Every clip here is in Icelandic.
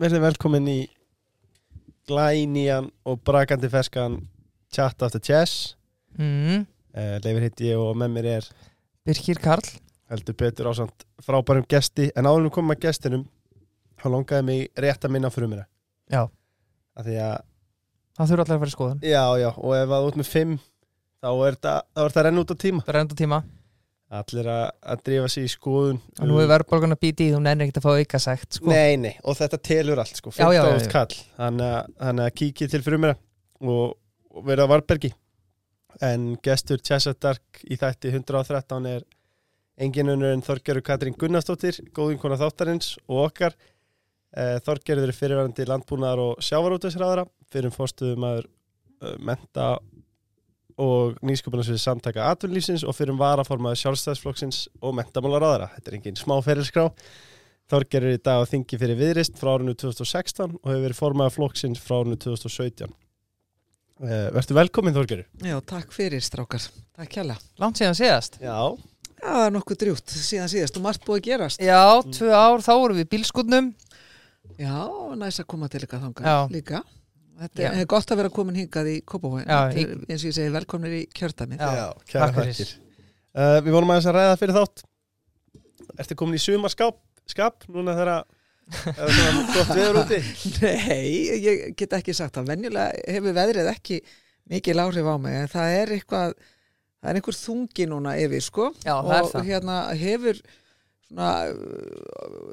Verðið velkomin í glænýjan og brakandi ferskan Chat After Chess. Mm. uh, Leifur hitt ég og með mér er Birkir Karl. Heldur betur ásand frábærum gesti. En áður komum að gestinum þá longaði mig rétt að minna mér Já, að því að, það þurfa allir að fara í skoðun. Já, já, og ef að út með fimm þá er það, er það renn út á tíma. Það er enda tíma allir að, að drífa sig í skoðun. Og nú er verðbólgan að býti í þú nennir ekkert að fá auka sagt sko. Nei, nei, og þetta telur allt sko, Já, já, já, 15 já. kall. Þannig að, að kíkið til fyrir mér og, og verða á Varbergi en gestur Chessadark í þætti 113 er engin unnur en Þorgerur Katrín Gunnarsdóttir góðinkona þáttarins og okkar. Eh, Þorgerður er fyrirverandi landbúnaðar og sjávarútvegsræðara fyrir fórstuðum aður uh, menta og nýsköpunarsvið samtaka atvinnlýfsins og fyrir varaformaður sjálfstæðsflokksins og mentamálaráðara. Þetta er engin smá ferilskrá. Þorgerður er í dag á þingi fyrir viðrist frá árinu 2016 og hefur verið formaður flokksins frá árinu 2017. Uh, Vertu velkomin Þorgerður. Já, takk fyrir strákar. Takk kjalla. Langt síðan síðast Já. Já, það er nokkuð drjútt síðan síðast og margt búið að gerast. Já, tvö ár, þá vorum við bílskutnum Já, næst að koma til þangað Já. líka. Þetta Já. er gott að vera komin hingað í Kópavóin. Eins og ég segi, velkomnir í kjördæmið. Já. kæra takk fyrir. þakkir. Uh, við vorum aðeins að ræða fyrir þátt. Ertu komin í sumarskap? Skap, núna þegar að það er svona gott veður úti? Nei, ég get ekki sagt það. Venjulega hefur veðrið ekki mikil áhrif á mig, en það er eitthvað, það er einhver þungi núna yfir, sko. Já, og það. hérna hefur svona,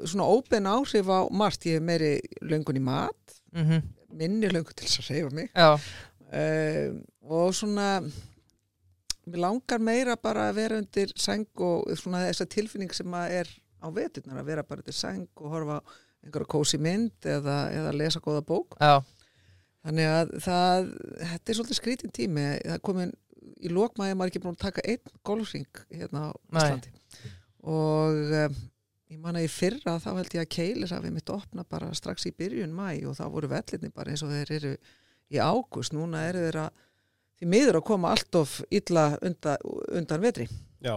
svona óbein áhrif á margt. Ég hef meiri löngun í mat, mm minni löngun til þess að reyfa mig. Uh, og svona mér langar meira bara að vera undir sæng og svona þessa tilfinning sem að er á veturnar að vera bara undir sæng og horfa einhverja kósi mynd eða, eða lesa góða bók. Já, þannig að það, þetta er svolítið skrítin tími. Það komin í lokmaði maður ekki búin að taka einn golfring hérna á Nei. Íslandi. Og um, ég man að í fyrra þá held ég að Keilir hafi mitt opna bara strax í byrjun mæ og þá voru vellinni bara eins og þeir eru í ágúst, núna eru þeir að því miður að koma allt of illa undan, undan vetri. Já,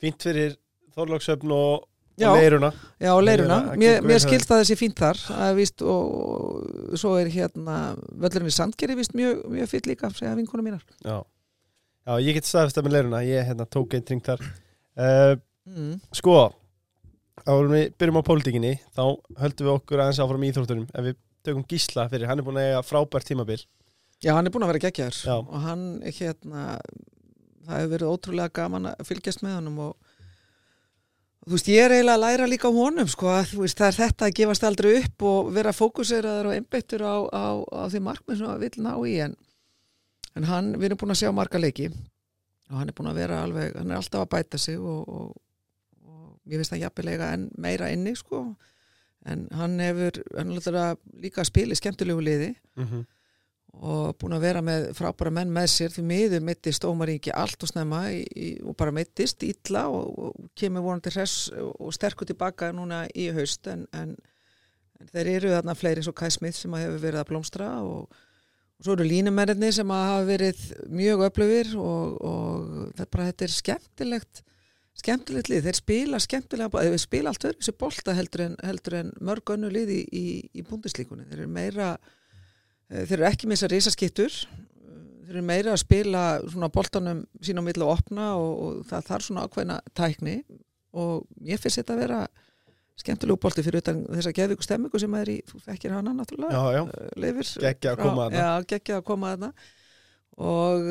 fínt fyrir Þorlóksöfn og, og leiruna. Já, og leiruna, Leiruna, mér, mér skilst að þessi fínt þar að víst, og, svo er hérna völlurinn í Sandgeri víst mjög, mjög fýtt líka, segja vinkunum mínar. Já, Já ég get staðist með leiruna Ég hérna, tók einn tring þar. Uh, mm. Sko, árum við byrjum á pólitíkinni þá höldum við okkur aðeins áfram í íþróttunum. Ef við tökum gísla fyrir, hann er búin að eiga frábært tímabil. Já, hann er búin að vera geggjaður. Já. og hann hérna það hefur verið ótrúlega gaman að fylgjast með honum og þú veist, ég er eiginlega að læra líka á honum sko, að, veist, það er þetta að gefast aldrei upp og vera fókuseraður og einbeittur á, á, á því markmið sem að vill ná í en, en hann, við erum búin að sjá marga leiki og hann er búin að vera alveg, hann er alltaf að bæta sig og, og ég veist að jafnilega en meira inni sko. En hann hefur, hann líka í skemmtilegu liði mm -hmm. og búin að vera með frábæra menn með sér. Því miður mittist Ómaringi allt og snemma í, í, og bara mittist illa og, og kemur vonandi hress og sterkur tilbaka núna í haust. En, en, en þeir eru þarna fleiri eins og Kai Smith sem hefur verið að blómstra og, og svo eru línumennirni sem hafa verið mjög öflugir og, og þetta, bara, þetta er skemmtilegt skemmtilegt lið, þeir spila skemmtilega þeir spila allt öðru þessi bolta heldur en, heldur en mörg önnu lið í, í, í búndislíkunni þeir eru meira Eh, þeir eru ekki með þessar risaskittur þeir eru meira að spila svona boltanum sín á milli að opna og, og það þarf svona ákveðna tækni. Og ég finnst þetta að vera skemmtilegu bolti fyrir utan þessa geðvíku stemmingu sem er í, þú þekkir hana náttúrulega Já, já, eh, Leifur Geggjað að koma geggja að þarna. Og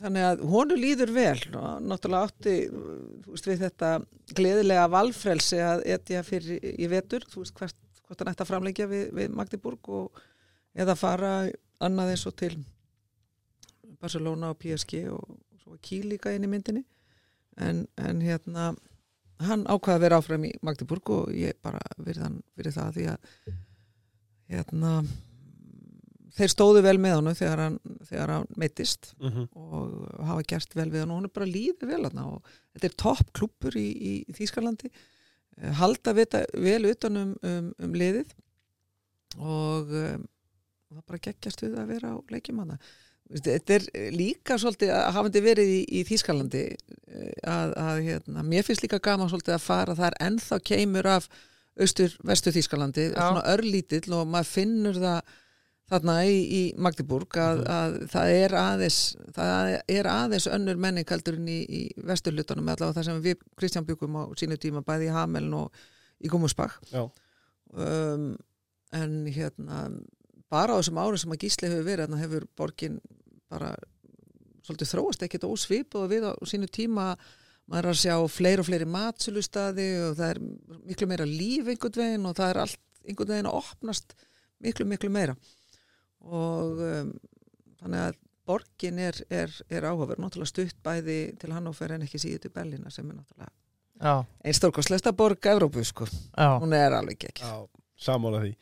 þannig að honu líður vel. Og náttúrulega átti þú veist við þetta gleðilega valfrelsi að etja fyrir í vetur. Þú veist hvert, hvort hann ætti að framlengja við, við Magdeburg og eða fara annað eins og til Barcelona og PSG og svo var Kíl líka inn í myndinni. En, en hérna hann ákvaði að vera áfram í Magdeburg og ég bara verið hann fyrir það því að hérna þeir stóðu vel með hann þegar hann, þegar hann meittist mm -hmm. og hafa gert vel við hann og hann er bara líður vel hann og þetta er topp klúppur í, í, í Þýskalandi Eh, halda vita, vel utan um, um, um liðið og um, það bara geggjast við að vera á leikjum hana þetta er líka svolítið að hafandi verið í, í Þýskalandi eh, að, að hérna, mér finnst líka gaman svolítið að fara þar ennþá keimur af austur, vestur Þýskalandi Já. svona örlítill og maður finnur það þarna í, í Magdeburg að, Mhm. að það er aðeins það er aðeins önnur menning heldur en í, í vesturlutunum allavega það sem við Kristján byggum á sínu tíma bæði í Hameln og í Gúmusbach Já. um, en hérna bara á þessum árum sem að Gísli hefur verið þarna hefur borgin bara svolítið þróast ekkert ósvip og við á sínu tíma maður er að sjá fleiri og fleiri matsölustadi og það er miklu meira líf einhvern veginn og það er allt einhvern veginn að opnast miklu miklu meira og um, þannig að borgin er, er, er áhugaverð. Náttúrulega stutt bæði til Hannover en ekki síðu til Berlína sem er náttúrulega Já, einn stórkostlesta borg Evrópu sko, já, hún er alveg ekki Já, sammála því.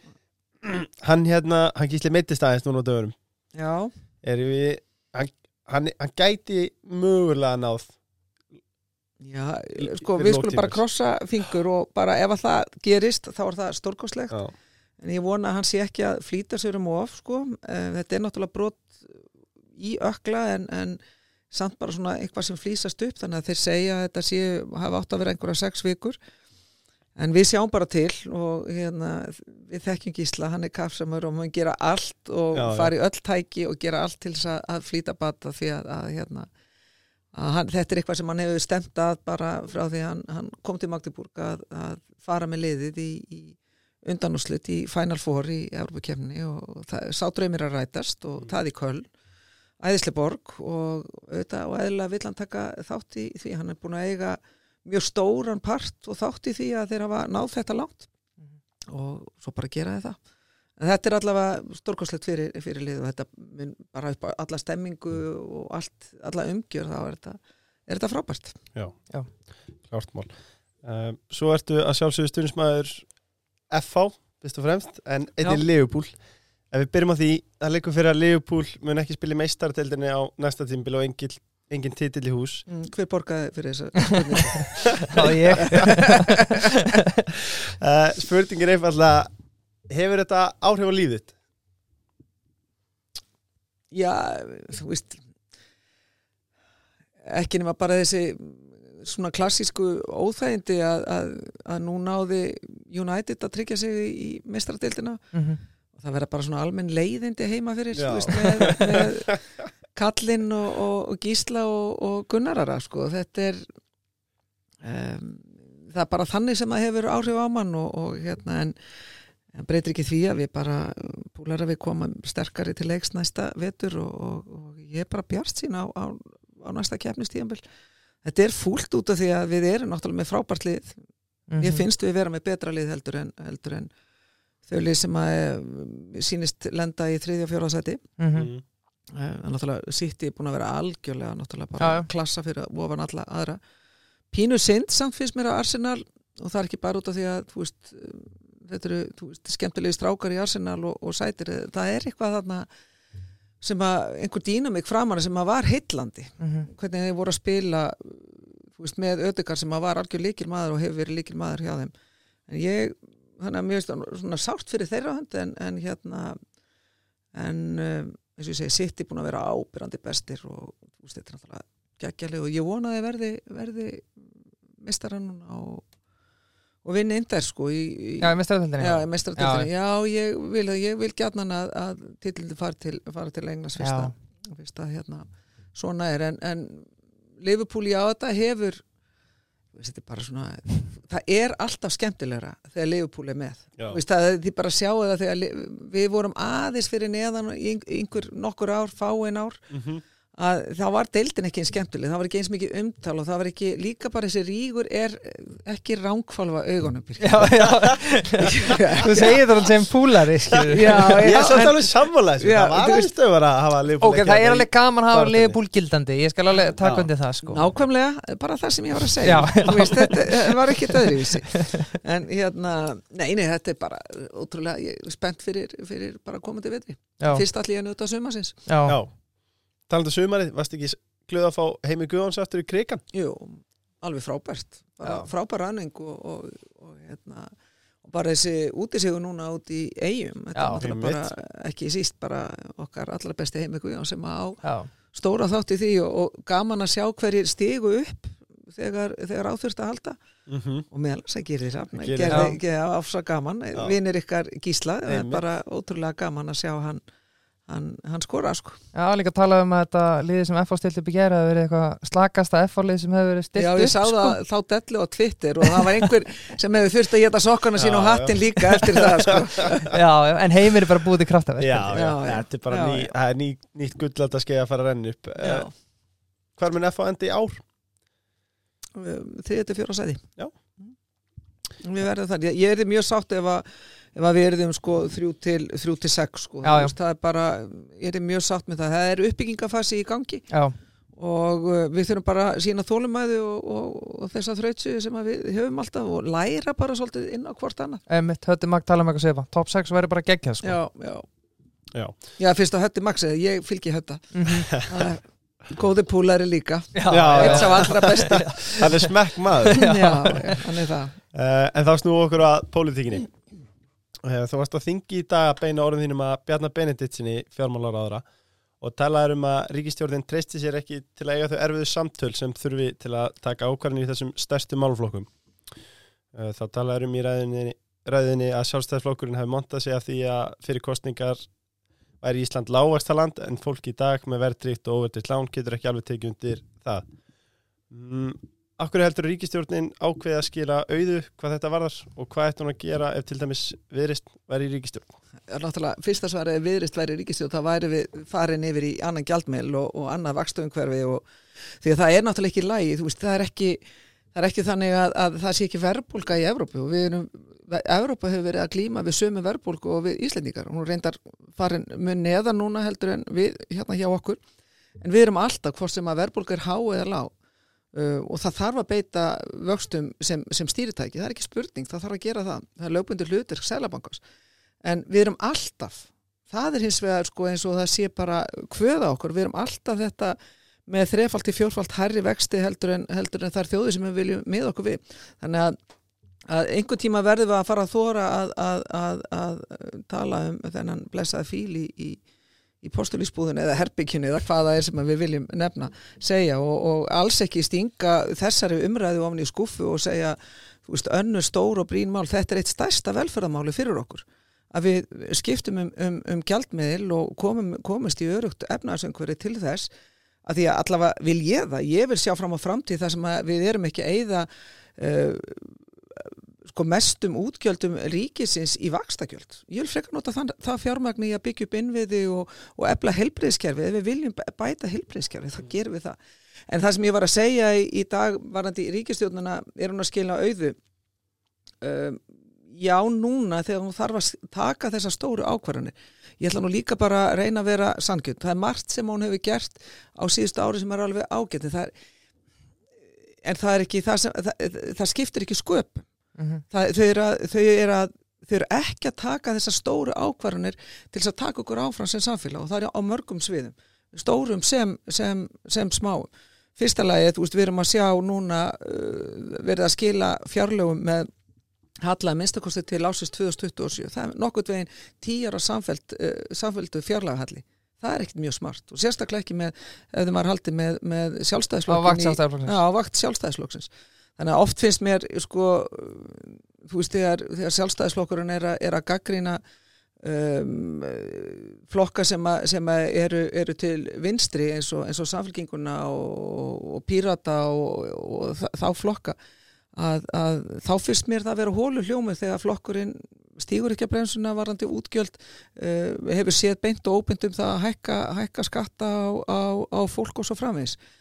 Hann hérna, hann gísli meittist aðeins núna á dögurum Já, Er við hann, hann, hann gæti mögulega náð Já, sko við skulum bara krossa fingur og bara ef að það gerist þá er það stórkostlegt. Já, en ég vona að hann sé ekki að flýta sér um of sko, Eh, þetta er náttúrulega brot í ökla en, en samt bara svona eitthvað sem flýsast upp. Þannig að þeir segja að þetta sé hafa átt að vera einhverja sex vikur. En við sjáum bara til og hérna, við þekkjum gísla, hann er kaffsamur og maður gera allt og Já, í öll tæki og gera allt til þess að, að flýta bata því að, að hérna að hann, þetta er eitthvað sem hann hefur stemt að bara frá því hann, hann kom til Magdeburg að, að fara með liðið í, í undanúslit í Final Four í Evropakefni og það, sá draumir að rætast og það í Köln. Æðisleborg og auðvitað og eðlilega vill hann taka þátt í því. Hann er búin að eiga mjög stóran part og þátt í því að þeir hafa náð þetta langt. Og svo bara gera þeir það. En þetta er allavega stórkoslegt fyrir, fyrir lið og þetta mun bara upp á alla stemmingu og allt, alla umgjör þá er þetta, er þetta frábært. Já, Já. klárt mál. Um, Svo ertu að sjálfsögðu stundismæður FH, fyrst og fremst en einnig Liverpool Ef við byrjum á því, það leikur fyrir að Liverpool mun ekki spila í meistardeldinni á næsta tímbil og engin, engin titill í hús mm, hver borgaði fyrir þessa spurningu? já, ég uh, Spurningin er einfallega Hefur þetta áhrif á lífið? Já, þú veist ekki nema bara þessi svona klassísku óþægindi að, að, að nú náði United að tryggja sig í mestradildina Mhm. og það verða bara svona almenn leiðindi heima fyrir veist, með, með Kallinn og, og, og Gísla og, og Gunnarara sko. þetta er um, það er bara þannig sem það hefur áhrif á mann og, og hérna en en breytir ekki því að við bara púlar að við komum sterkari til leiks næsta vetur og, og, og ég er bara bjart sín á, á, á næsta keppnistíðanbill þetta er fúlt út af því að við erum náttúrulega með frábært lið Mhm. Mér finnst við vera með betra lið heldur en, heldur en þau lið sem að eh, sýnist lenda í þriðja og fjóra sæti. Mhm. Mm. En náttúrulega City er búin að vera algjörlega náttúrulega bara já. klassa fyrir ofan alla aðra. Pínu synd samt finnst mér að Arsenal og það er ekki bara út af því að þú veist, þetta eru þú veist, skemmtilegi strákar í Arsenal og, og sætir. Það er eitthvað þarna sem að einhver dýnamik framanna sem að var heillandi Mhm. hvernig þeir voru að spila veist, með ödekar sem að var algjör líkil maður og hefur verið líkil maður hjá þeim en ég, þannig að mér það svona sárt fyrir þeirra hönd en, en hérna en um, eins og ég segi, sitt er búin að vera ábyrrandi bestir og þú veist, þetta er náttúrulega geggjalið og ég vona að þeir verði, verði mistarann núna og, og vinni indar sko í, í, Já, ég mestar þetta Já, í meistaratildinni. Já, ég vil, ég vil gjarnan að, að titlindu fara til, til Englands fyrst Já. að, fyrst að hérna, svona er en, en Liverpool já, þetta hefur er svona það er alltaf skemmtilegra þegar Liverpool er með. Veist, það, þið bara sjáu það þegar við vorum aðeins fyrir neðan í ein- einhver nokkur ár, fáin ár. Mhm. Að þá var deildin ekki eins skemmtileg það var ekki eins mikið umtal og það var ekki líka bara þessi rígur er ekki ránkvalva augunum Já, já. Þú segir það sem púlari skilur. Já, Ég já, er samt en- alveg sammála þessu. Já, Það var alveg stöður að hafa Liverpool Ok, það er alveg gaman að hafa liðbúl gildandi. Ég skal alveg taka undir það sko. Nákvæmlega, bara það sem ég var að segja. Veist, þetta var ekki öðruvísi. En hérna, nei, nei, þetta er bara ótrúlega, ég er spennt fyrir, fyrir bara komandi vetri, Talandi um sumarið, varst ekki glöð að fá heimi Guðjóns aftur í krigan? Jú, alveg frábært. Frábær ranning og, og, og, hérna, og bara þessi útisigur núna út í eigum þetta er bara ekki síst bara okkar allra besti heimi Guðjón sem á já, stóra þátt í því og, og gaman að sjá hverjir stigu upp þegar, þegar áþurft að halda. Mm og meðal þess að gerir það Gerir það. afsa gaman vinir ykkar gísla, það er bara ótrúlega gaman að sjá hann hann, hann skora sko Já, líka að tala um að þetta liðið sem FH stilt upp í gera hefur verið eitthvað slakasta FH-lið sem hefur verið stilt Já, upp ég sá sko. það þá dellu á Twitter og það var einhver sem hefur þurft að geta sokkana sín Já, og hattin líka eftir það sko. Já, já, en heimir er bara búið til kraftaverk Já, já, Já, já. þetta er bara Já, ný, já. það er ný, nýtt gullald að skeið að fara að renna upp Já. Eh, Hvar mun F á endi í ár? þriðið til fjóra sæði Já. Við verðum það, ég, ég er mjög sátt ef að, ef að við erum sko þrjú til, þrjú til sex sko, Já, Þú já. það er bara, ég er mjög sátt með það, það er uppbyggingafasi í gangi. Já, og uh, við þurfum bara að sína þólumæði og, og, og þessa þrautsu sem að við höfum alltaf og læra bara svolítið inn á hvort annað. Emitt, höfði Mag tala um eitthvað sefa Top 6 væri bara geggjað sko. Já, já, Já, já fyrst að hötti Max eða ég fylgi hötta Mhm. Það er góði púlari líka. Eitt sem allra besti það er smekk maður. Já, já, hann er það. Uh, En þá snú okkur að pólitíkinni Þú varst að þingi í dag að beina orðin þínum að Bjarnar Benediktsinni fjármálaráðra og talaður um að ríkistjórnin treysti sér ekki til að eiga þau erfiðu samtöl sem þurfi til að taka ákvarðin í þessum stærstu málflokkum uh, Þá talaður um í ræðinni, ræðinni að sjálfstæðisflokkurinn hafi montað sig að því að fyrir kostningar væri Ísland lágvaxtaland en fólk í dag með verðdrikt og óverðdrikt lán getur ekki alveg tekið undir það. Akkur heldur ríkistjórnin ákveði að skila auðu hvað þetta varðar og hvað ætti hún að gera ef til dæmis viðrist væri í ríkistjórn? er náttúrulega fyrsta svarið viðrist væri ríkistjóð það væri við farin yfir í annan gjaldmeil og, og annað vakstöðumhverfi og því að það er náttúrulega ekki lægi þú veist það er ekki, það er ekki þannig að, að það sé ekki verðbólka í Evrópu. Og við erum Evrópa hefur verið að glíma við sömu verðbólku og við Íslendingar. Hún reyndar farin mun neðan núna heldur en við hérna hjá okkur. En við erum alltaf hvort sem að verðbólka er há eða lág uh, og það þarf að beita vöxtum sem, sem stýritæki, það er ekki spurning það þarf að gera það, það er lögbundur hlutir Sælabankars en við erum alltaf það er hins vegar sko eins og það sé bara kvöða okkur, við erum alltaf þetta með þrefalt til fjórfalt hærri vexti heldur en, heldur en þær þjóði sem við viljum með okkur við. Þannig að, að einhver tíma verðum við að fara að þóra að, að, að, tala um þennan blessaði fíl í, í, í postulísbúðinu eða herbygginu eða hvað það er sem við viljum nefna segja. Og, og alls ekki stinga þessari umræðu ofni í skuffu og segja veist, önnur stór og brínmál þetta er eitt stærsta velferðamáli fyrir okkur. Að við skiptum um, um, um gjaldmiðil og komum, komumst í örugt efnaðsöngveri til þess að því að allavega vil ég það, ég vil sjá fram á framtíð þar sem við erum ekki að eyða uh, sko mestum útgjöldum ríkisins í vakstakjöld. Ég vil frekar nota þann, það fjármagni í að byggja upp innviði og, og efla helbriðskerfi. Ef við viljum bæta helbriðskerfi, þá gerum við það. En það sem ég var að segja í, í dag varandi í ríkistjórnuna er hún að skila auðu. Um, já, núna þegar hún þarf að taka þessa stóru ákvarðanir. Ég ætla nú líka bara að reyna að vera sannkjönd. Það er margt sem hún hefur gert á síðustu ári sem er alveg ágætti. Það er, en það er ekki, það, sem, það, það skiptir ekki sköp. Mhm. Það, þau, eru að, þau, eru að, þau eru ekki að taka þessar stóru ákvarðanir til þess að taka okkur áfram sem samfélag og það er á mörgum sviðum, stórum sem, sem, sem smáum. Fyrsta lagi, þú veist, við erum að sjá núna uh, verið að skila fjárlögum með hallaði minnstakosti til ásins 2027. Það er nokkurt veginn tíjar á samfelt, uh, samfeltu fjárlagahalli. Það er ekkert mjög smart og sérstaklega ekki með, ef þið maður haldi með, með Á sjálfstæðisflokkin. vakt sjálfstæðarflokksins. Já, á vakt sjálfstæðisflokksins. Þannig að oft finnst mér, sko, þú veist, þegar, þegar sjálfstæðisflokkurinn er, er að gaggrína um, flokka sem, að, sem að eru, eru til vinstri eins og, og samfélkinguna og, og pírata og, og þá flokka að, að þá finnst mér það að vera hólu hljómið þegar flokkurinn stígur ekki að bremsuna varandi útgjöld uh, hefur séð beint og óbeint um það að hækka, hækka skatta á, á, á fólk og svo framvegis. Uh,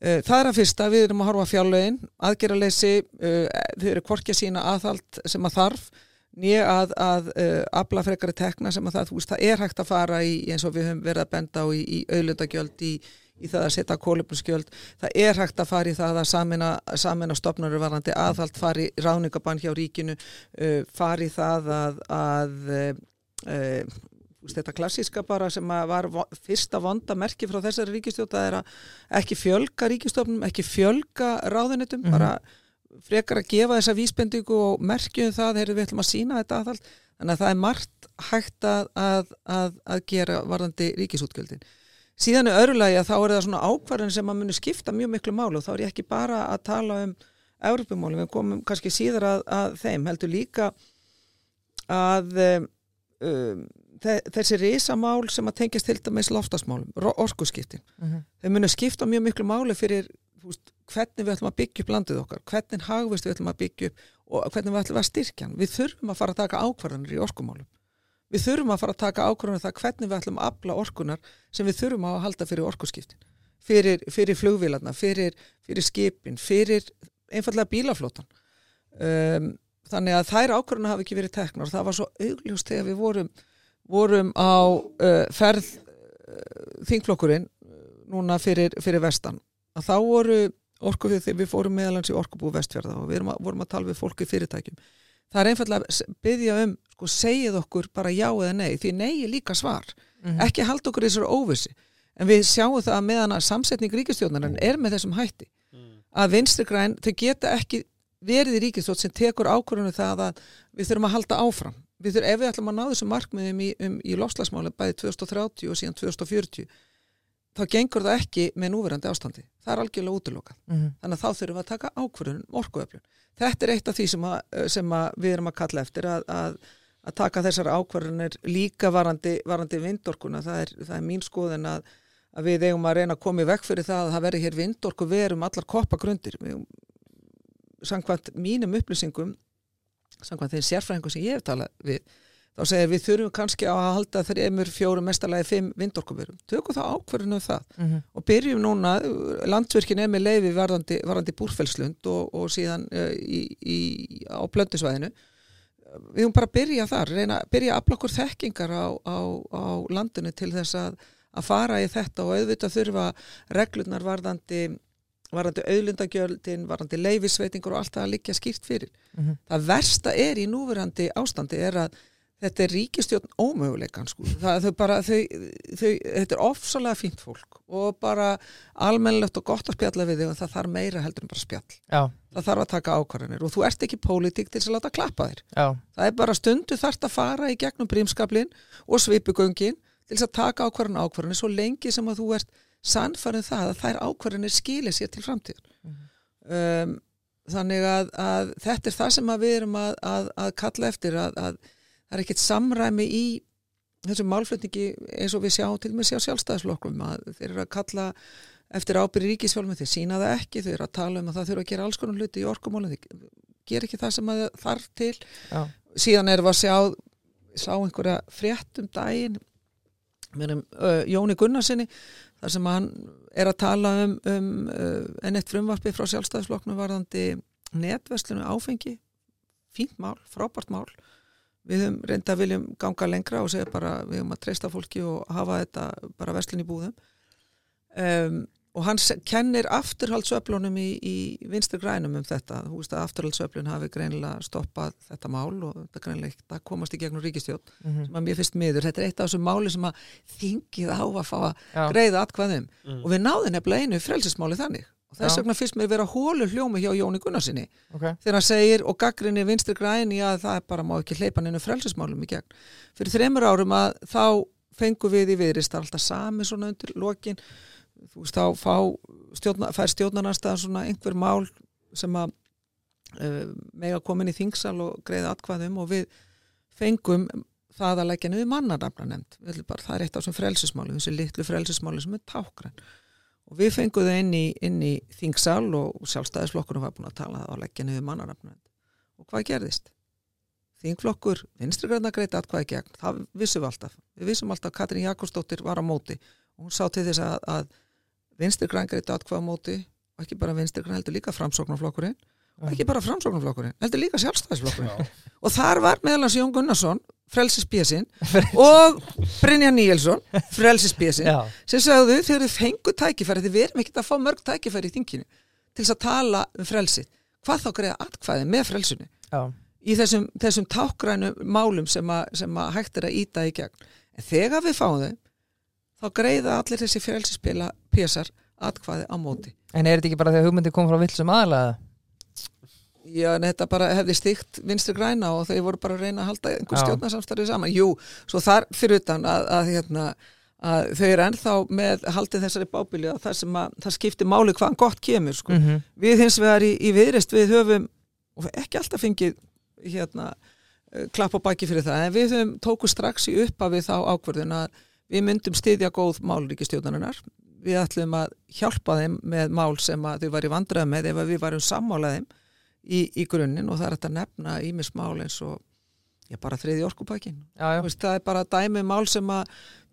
Það er að fyrsta, við erum að horfa á fjárlögin, aðgerraleysi, uh, þau eru hvorki að sína aðhald sem að þarf, nýja að, að uh, afla frekari tekna sem að það, þú veist, það er hægt að fara í eins og við höfum verið að benda á í, í auðlundagjöld, í, í það að setja kólöfnusgjöld, það er hægt að fara í það að samina, samina stopnarur varandi aðhald, fari í ráningabann hjá ríkinu, fari í það að, að veist, þetta klassíska bara sem var fyrsta vonda merki frá þessari ríkistjóta er að ekki fjölga ríkistofnum, ekki fjölga ráðunitum, Mhm. bara frekar að gefa þessa vísbendingu og merkjum það, heyrðu við ætlum að sína þetta aðhald þannig að það er margt hægt að, að, að, að gera varðandi ríkisútgjöldin síðan er örulagi að þá er það svona ákvarðin sem að muni skipta mjög miklu máli og þá er ég ekki bara að tala um Európumálum, við komum kannski síðar að, að þeim, heldur líka að um, þessi risamál sem að tengjast til dæmis loftasmálum, orkuskiptin Mhm. þau munu skipta mjög miklu máli fyrir veist, hvernig við ætlum að byggja upp landið okkar hvernig hagvist við ætlum að byggja upp og hvernig við ætlum að styrkja hann. Við þurfum að fara að taka ákvarðanir í orkumálum. Við þurfum að fara að taka ákvarðanir um það hvernig við ætlum að afla orkunar sem við þurfum að halda fyrir orkuskiptin. Fyrir, fyrir flugvílarna, fyrir, fyrir skipin fyrir einfallega bílaflótan um, þannig að þær ákvarðanir hafi ekki verið teknar og það var svo augljóst þegar við vorum, vorum á uh, ferð uh, þingflokkurinn uh, núna fyrir, fyrir vestan. Að þá voru orkufið þegar við fórum meðalans í orkubú vestfjörða og við að, vorum að tala við fólki fyrirtækjum. Það er einfallega að biðja um sko, segið okkur bara já eða nei því nei er líka svar, Mhm. ekki halda okkur í þessar óvissi en við sjáum það að meðan að samsetning ríkistjórnarinn er með þessum hætti að vinstri græn, þau geta ekki verið í ríkistjórn sem tekur ákvörðunum það að við þurfum að halda áfram við þurfum, ef við ætlum að ná þessum markmiðum í, um, í lofslagsmáli bæði 2030 og síðan 2040 þá gengur það ekki með núverandi ástandi það er algjörlega útilokað Mhm. þannig að þá þurfum við að taka ákvörðun um orkuöflun. Þetta er eitt af því sem, að, sem að við erum að kalla eftir að, að, að taka þessar ákvörðunir líka varandi, varandi vindorkuna. Það er, það er mín skoðin að, að við eigum að reyna að koma í vekk fyrir það að það veri hér vindorku verum allar koppagrundir. Við- Samkvæmt mínum upplýsingum, samkvæmt þeim sérfræðingum sem ég hef talað við, þá segir við þurfum kannski á að halda þreymur, fjórum, mestalagi fimm vindorkuverum. Tökum þá ákvörðunum um það Mhm. og byrjum núna, landsvirkin er með leifi varðandi, varðandi búrfellslund og, og síðan uh, í, í, á plöndusvæðinu við höfum bara að byrja þar, reyna, byrja að afla okkur þekkingar á, á, á landinu til þess að, að fara í þetta og auðvitað þurfa reglurnar varðandi varðandi auðlundagjöldin, varðandi leifisveitingur og allt það að liggja skýrt fyrir. Mhm. Það versta er í núverandi ástandi er að þetta er ríkistjórn ómöguleikan sko. það, þau bara, þau, þau, þetta er ofsalega fínt fólk og bara almennilegt og gott að spjalla við þau og það þarf meira heldur en bara spjall Já, það þarf að taka ákvarðanir og þú ert ekki pólitík til að láta klappa þér já, það er bara stundu þarft að fara í gegnum brímskablin og svipugöngin til þess að taka ákvarðan ákvarðanir svo lengi sem að þú ert sannfærið það að þær ákvarðanir skilir sér til framtíðar. Um, þannig að, að þetta er það sem við erum að, að, að kalla eftir að, að það er ekkert samræmi í þessum málflutningi eins og við sjáum til með sjá sjálfstæðisflokkum að þeir eru að kalla eftir ábyrri ríkisfjálfum þeir sína það ekki, þeir eru að tala um að það þurfa að gera alls konar hluti í orkumálum þeir gera ekki það sem að þarf til. Já, síðan erum við að sjá sá einhverja frétt um daginn með um, uh, Jóni Gunnarsinni þar sem hann er að tala um, um uh, enn eitt frumvarpi frá sjálfstæðisflokknu varðandi netverslunu áfengi. Fínt mál, frábært mál. Við höfum reynda viljum ganga lengra og segja bara við höfum að treysta fólki og hafa þetta bara verslun í búðum. Um, og hann kennir afturhaldsöflunum í, í vinstri grænum um þetta, þú veist að afturhaldsöflun hafi greinilega stoppað þetta mál og þetta greinilega ekki að komast í gegnum ríkistjótt mhm, sem að mér finnst miður, þetta er eitt af þessum máli sem að þingið á að fá að já, greiða atkvæðum Mm. og við náðum nefnilega einu frelsismáli þannig. Og þess vegna finnst mér vera hólu hljómi hjá Jóni Gunnarsinni ok, þegar hann segir og gaggrinni vinstri græni að það er bara má ekki hleypa neinu frelsismálum í gegn. Fyrir þreymur árum að þá fengum við í viðrist alltaf sami svona undir lokin þú veist þá fá stjórna, fær stjórnarnarstaðan svona einhver mál sem að uh, mega komin í þingsal og greiða atkvæðum og við fengum það að leggja niður mannarnafna nefnd bara, það er eitt af þessum frelsismáli, þessu litlu frelsismáli sem er tákgræn og við fengum þau inn í, inn í þingsal og sjálfstæðisflokkurinn var búin að tala að leggja niður mannarnafna nefnd og hvað gerðist? Þingflokkur, vinstri græna greita atkvæði gegn, það vissum við alltaf. Við vissum alltaf að Katrín Jakobsdóttir var á móti. Og hún sá til þess að, að vinstri græn greita atkvæði á móti og ekki bara vinstri græn heldur líka framsóknarflokkurinn og ekki bara framsóknarflokkurinn, heldur líka sjálfstæðisflokkurinn. Og þar var meðal hans Jón Gunnarsson frelsisbjössin og Brynja Níelsson frelsisbjössin já, sem sagðu þegar þið fengu tækifæri þið verum ekki að fá mörg tækifæri í þinginu til þess að tala um frelsið. Hvað þá greiða atkvæði með frelsinu? Já, í þessum, þessum tákgrænu málum sem, að, sem að hægt er að íta í gegn. En þegar við fáum þau þá greiða allir þessi frelsispila pésar atkvæði á móti en er þetta ekki bara þegar hugmyndi kom frá villsum aðalega? Já, en þetta bara hefði stygt vinstri græna og þau voru bara að reyna að halda einhver stjórnarsamstarfið saman. Jú, svo þar fyrir utan að, að, hérna, að þau eru ennþá með haldið þessari bábíli að það sem að það skiptir máli hvaðan gott kemur sko. Mhm. við hins vegar í, í viðrist við höfum, og ekki alltaf fengið hérna eh, klapp á baki fyrir það, en við höfum tóku strax í uppa við þá ákvörðun að við myndum styðja góð málríkistjóðaninnar við ætlum að hjálpa þeim með mál sem þau væri vandrað með ef við varum sammálaðum í, í grunninn og það er þetta nefna ímis mál eins og já, bara þriði veist, það er bara dæmi mál sem að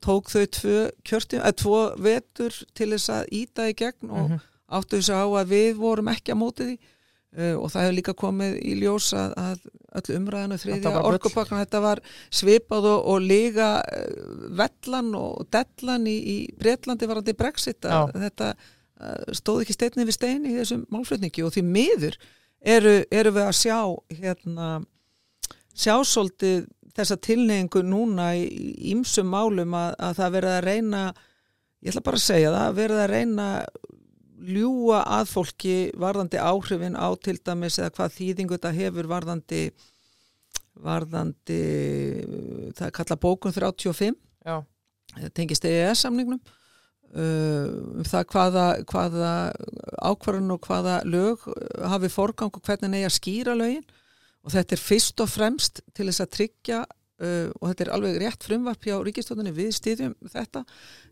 tók þau tvö kjörti, að tvo vetur til þess að íta í gegn og Mhm. áttu þess að á að við vorum ekki að móti því uh, og það hefur líka komið í ljós að, að öll umræðinu Þetta þriðja var orkupakkan þetta var svipað og, og líga uh, vellan og dellan í, í Bretlandi varandi Brexit að þetta uh, stóð ekki steinni við steini í þessum málflutningi. Og því miður eru, eru við að sjá hérna sjá svolítið þessa tilneyingu núna í ímsum málum að, að það verið að reyna ég ætla bara að segja það, verið að reyna ljúa að fólki varðandi áhrifin á til dæmis eða hvað þýðingu þetta hefur varðandi varðandi það er kallað bókun 35 já, tengist EES-samningnum um það hvaða, hvaða ákvarðan og hvaða lög uh, hafi forgang og hvernig að skýra lögin. Og þetta er fyrst og fremst til þess að tryggja uh, og þetta er alveg rétt frumvarp hjá ríkistóðinni við stýðjum þetta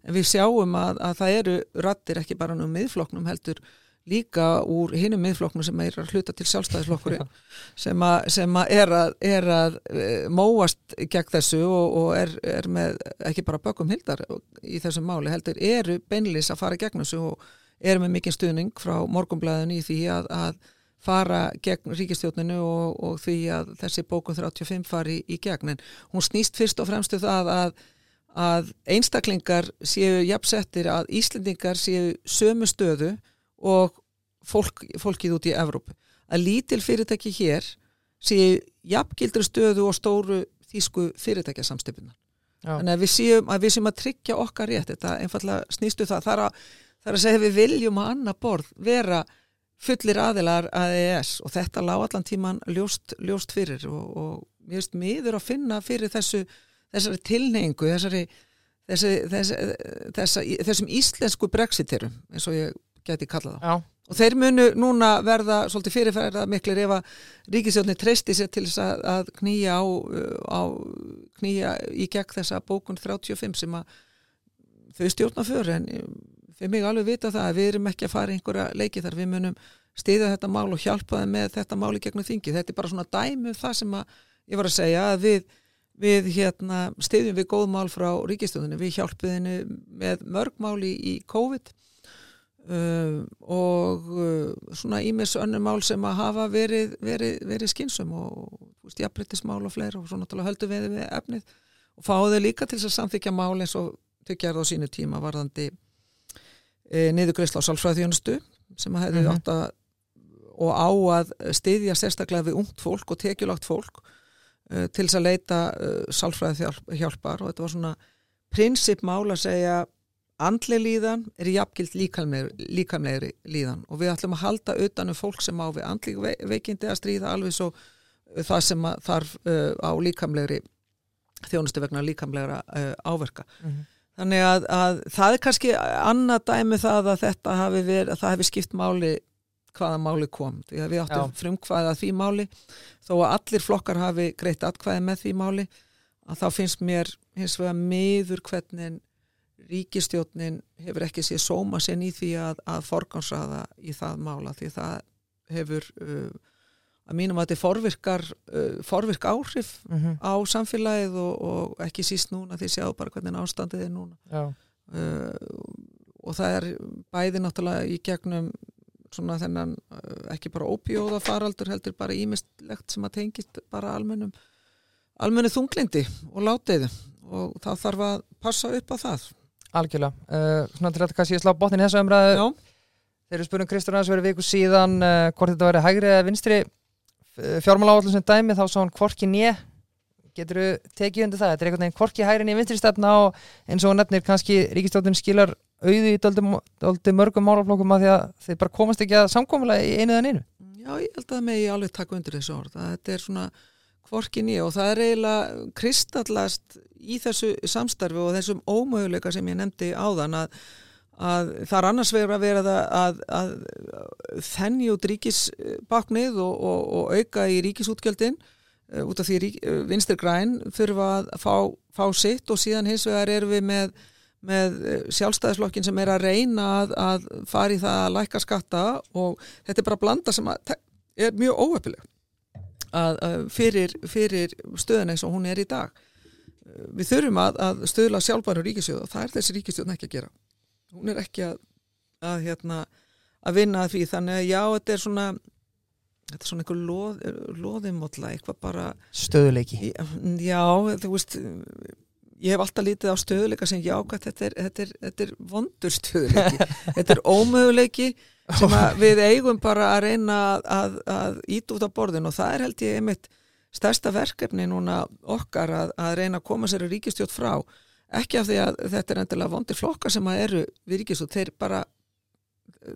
en við sjáum að, að það eru rattir ekki bara nú miðflokknum heldur líka úr hinum miðflokknum sem er að hluta til sjálfstæðisflokkurinn sem, að, sem að er að, er að eh, móast gegn þessu og, og er, er með ekki bara bökum hildar í þessum máli heldur eru beinlis að fara gegn þessu og eru með mikinn stuðning frá morgumblæðinu í því að, að fara gegn ríkistjóninu og, og því að þessi bókun 35 fari í, í gegn en hún snýst fyrst og fremstu það að, að einstaklingar séu jafnsettir að Íslendingar séu sömu stöðu og fólk, fólkið út í Evrópu að lítil fyrirtæki hér séu jafngildri stöðu og stóru þýsku fyrirtækjasamstöpunar. já, Þannig að við séum að, við séum að tryggja okkar rétt, þetta einfallega snýstu það. Það er að, það er að segja við viljum að annar borð vera fullir aðilar að EES og þetta lág allan tíman ljóst, ljóst fyrir og, og mér finnst miður að finna fyrir þessu, þessari tilneingu, þessari, þessi, þessi, þessa, þessum íslensku brexiterum, eins og ég geti kallað það. já, Og þeir munu núna verða svolítið fyrirferða miklir ef að ríkisjóðni treysti sér til þess að, að knýja á, á knýja í gegn þessa bókun 35 sem að þau stjórna fyrir en fyrir mig alveg vita það að við erum ekki að fara í einhverja leiki þar við munum stiða þetta mál og hjálpa þeim með þetta mál í gegnum þingi. Þetta er bara svona dæmi um það sem að ég var að segja að við, við hérna, stiðjum við góð mál frá ríkistöðunni. Við hjálpum henni með mörg mál í, í COVID uh, og uh, svona ímis önnur mál sem að hafa verið, verið, verið skinsum og jafnbryttismál og fleira og svo náttúrulega höldum við við efnið og fáðu líka til þess að samþykja mál eins og þau gerðu á sínu tíma varðandi e, niðurgreisla á sálfræðþjónustu sem að hefði Mhm. átt að og á að styðja sérstaklega við ungt fólk og tekjulagt fólk uh, til þess að leita sálfræði hjálp, hjálpar og þetta var svona prinsipmál að segja andli líðan er jafngild líkamlegri, líðan og við ætlum að halda utanum fólk sem á við andli veikindi að stríða alveg svo uh, það sem þarf uh, á líkamlegri þjónustu vegna líkamlegra uh, áverka. Mhm. Þannig að, að það er kannski annað dæmi það að þetta hafi verið, að það hafi skipt máli hvaða máli kom. Því að við áttum frumkvæða því máli þó að allir flokkar hafi greitt atkvæði með því máli að þá finnst mér hins vegar miður hvernig ríkistjórnin hefur ekki séð sóma sinn í því að, að forgansraða í það mála því það hefur uh, að mínum að þetta forvirkar uh, forvirk áhrif mhm, á samfélagið og, og ekki síst núna því sjáu bara hvernig ástandið er núna. Já, uh, og það er bæði náttúrulega í gegnum svona þennan uh, ekki bara ópíóða faraldur heldur bara ímistlegt sem að tengist bara almennum almennu þunglindi og látiði og þá þarf að passa upp á það. Algjörlega. Uh, svona til að kannski slá botnin í þessu umræðu. Já, þeir eru spurning Kristján aðeins verið viku síðan uh, hvort þetta verið hægri eða vinstri fjármála sem dæmi þá sá hann hvorki nýja getur þú tekið undir það, þetta er einhvern veginn hvorki hægri nýja vinstri stefna og eins og nefnir kannski ríkistjóttin skilar auðu í dóldi mörgum málaflokkum að því að þeir bara komast ekki að samkomulega í einu eða einu já, ég held að það megi alveg taka undir þessu orð þetta er svona Hvorkin ég og það er eiginlega kristallast í þessu samstarfi og þessum ómöguleika sem ég nefndi áðan að, að það er annars verið að vera það að, að þenni út ríkisbaknið og, og, og auka í ríkisútgjöldin uh, út af því rík, uh, vinstir græn þurfa að fá, fá sitt og síðan hins vegar erum við með, með sjálfstæðisflokkin sem er að reyna að, að fara í það að læka skatta og þetta er bara blanda sem er mjög óöpileg fyrir, fyrir stöðun eins og hún er í dag. Við þurfum að, að stöðla sjálfbæru ríkisjóð og það er þessi ríkisjóðn ekki að gera hún er ekki að að, hérna, að vinna að því. Þannig að já, þetta er svona þetta er svona einhver loð, loðimotla eitthvað bara stöðuleiki já, þú veist ég hef alltaf lítið á stöðuleika sem jákvæmt þetta er, þetta er, þetta er vondur stöðuleiki þetta er ómöguleiki sem við eigum bara að reyna að, að, að íta út á borðin. Og það er held ég einmitt stærsta verkefni núna okkar að, að reyna að koma sér í ríkistjótt frá ekki af því að þetta er endilega vondir flokkar sem að eru við ríkistjótt, þeir bara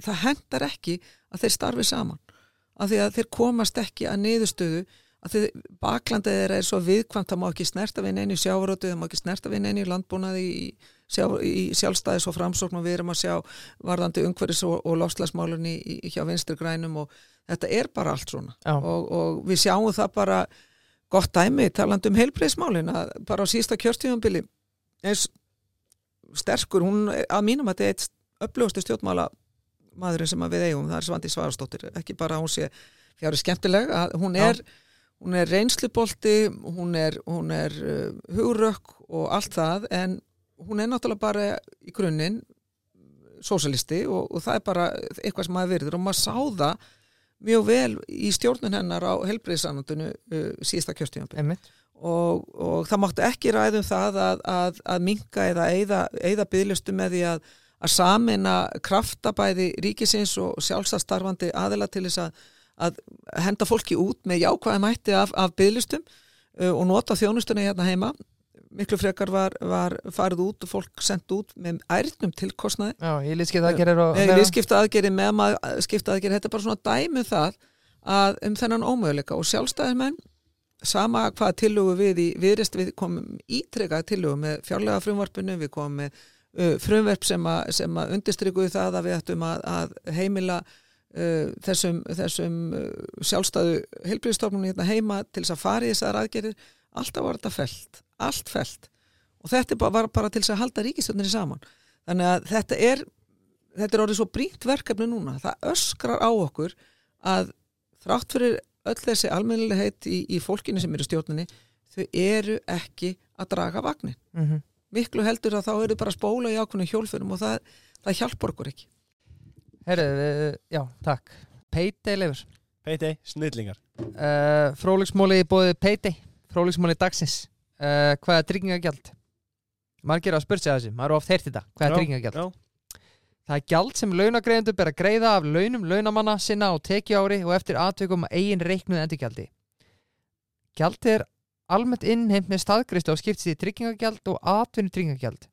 það hendar ekki að þeir starfi saman. Af því að þeir komast ekki að niðurstöðu að þeir baklandið þeirra er svo viðkvæmt það má ekki snerta við neini sjávarótu það má ekki snerta við neini landbúnaði í, sjá, í sjálfstæðis og framsókn og við erum að sjá varðandi umhverfis og, og lofslagsmálunni hjá vinstri grænum og þetta er bara allt svona. Og, og við sjáum það bara gott dæmi taland um heilbreyðsmálin að bara á sísta kjörstíðanbili eins sterkur, hún að mínum að þetta er eitt upplöfustu stjórnmála maðurinn sem við eigum, það er Svandi Svarastóttir ekki bara hún sé fjárið skemmtileg hún er, hún er reynslubolti hún er, hún er uh, hugurökk og allt það en hún er náttúrulega bara í grunninn sósalisti og, og það er bara eitthvað sem maður verður og maður sá það mjög vel í stjórnun hennar á helbreyðsanandunu uh, síðasta kjörstíðanbyrg og, og það máttu ekki ræðum það að, að, að minka eða eða, eða bygglustu með því að, að samina kraftabæði ríkisins og sjálfstarfandi aðila til þess að, að henda fólki út með jákvæði mætti af, af bygglustum uh, og nota þjónustunni hérna heima miklu frekar var, var farið út og fólk sendt út með ærnum tilkostnaði. Já, ég líðskipta aðgerir og Ég líðskipta aðgerir með maður skipta aðgerir, þetta er bara svona dæmið um það að um þennan ómöguleika og sjálfstæðismenn sama hvað tillugu við í viðrist við komum ítrekað tillugu með fjárlega frumvarpinu, við komum með uh, frumverp sem að, sem að undistrygguðu það að við ættum að, að heimila uh, þessum, þessum uh, sjálfstæðu heilbríðstofnunum hérna heima til þess að fara í þessar aðgerir alltaf var þetta felt, allt felt og þetta var bara til þess að halda ríkistöndinni saman. Þannig að þetta er þetta er orðið svo brínt verkefni núna. Það öskrar á okkur að þrátt fyrir öll þessi almennilegheit í, í fólkinu sem eru stjórnini þau eru ekki að draga vagnin mm -hmm. miklu heldur að þá eru bara spóla í ákveðinu hjólfurum og það, það hjálpar okkur ekki. Herðu, já, takk. Peitei lefur Peitei, snillingar. Uh, Fróliksmóli bóði Peitei Fróliksmóli dagsins uh, Hvað er tryggingagjald? Margir á að spursa þessi, maður er oft heyrt þetta Hvað er tryggingagjald? Það er gjald sem launagreðendur ber að greiða af launum launamanna sinna á tekiári og eftir aðtökum eigin reiknuð endurgjaldi. Gjald er almennt innheimt með staðgriðslu á skiptið í tryggingagjald og atvinnu tryggingagjald.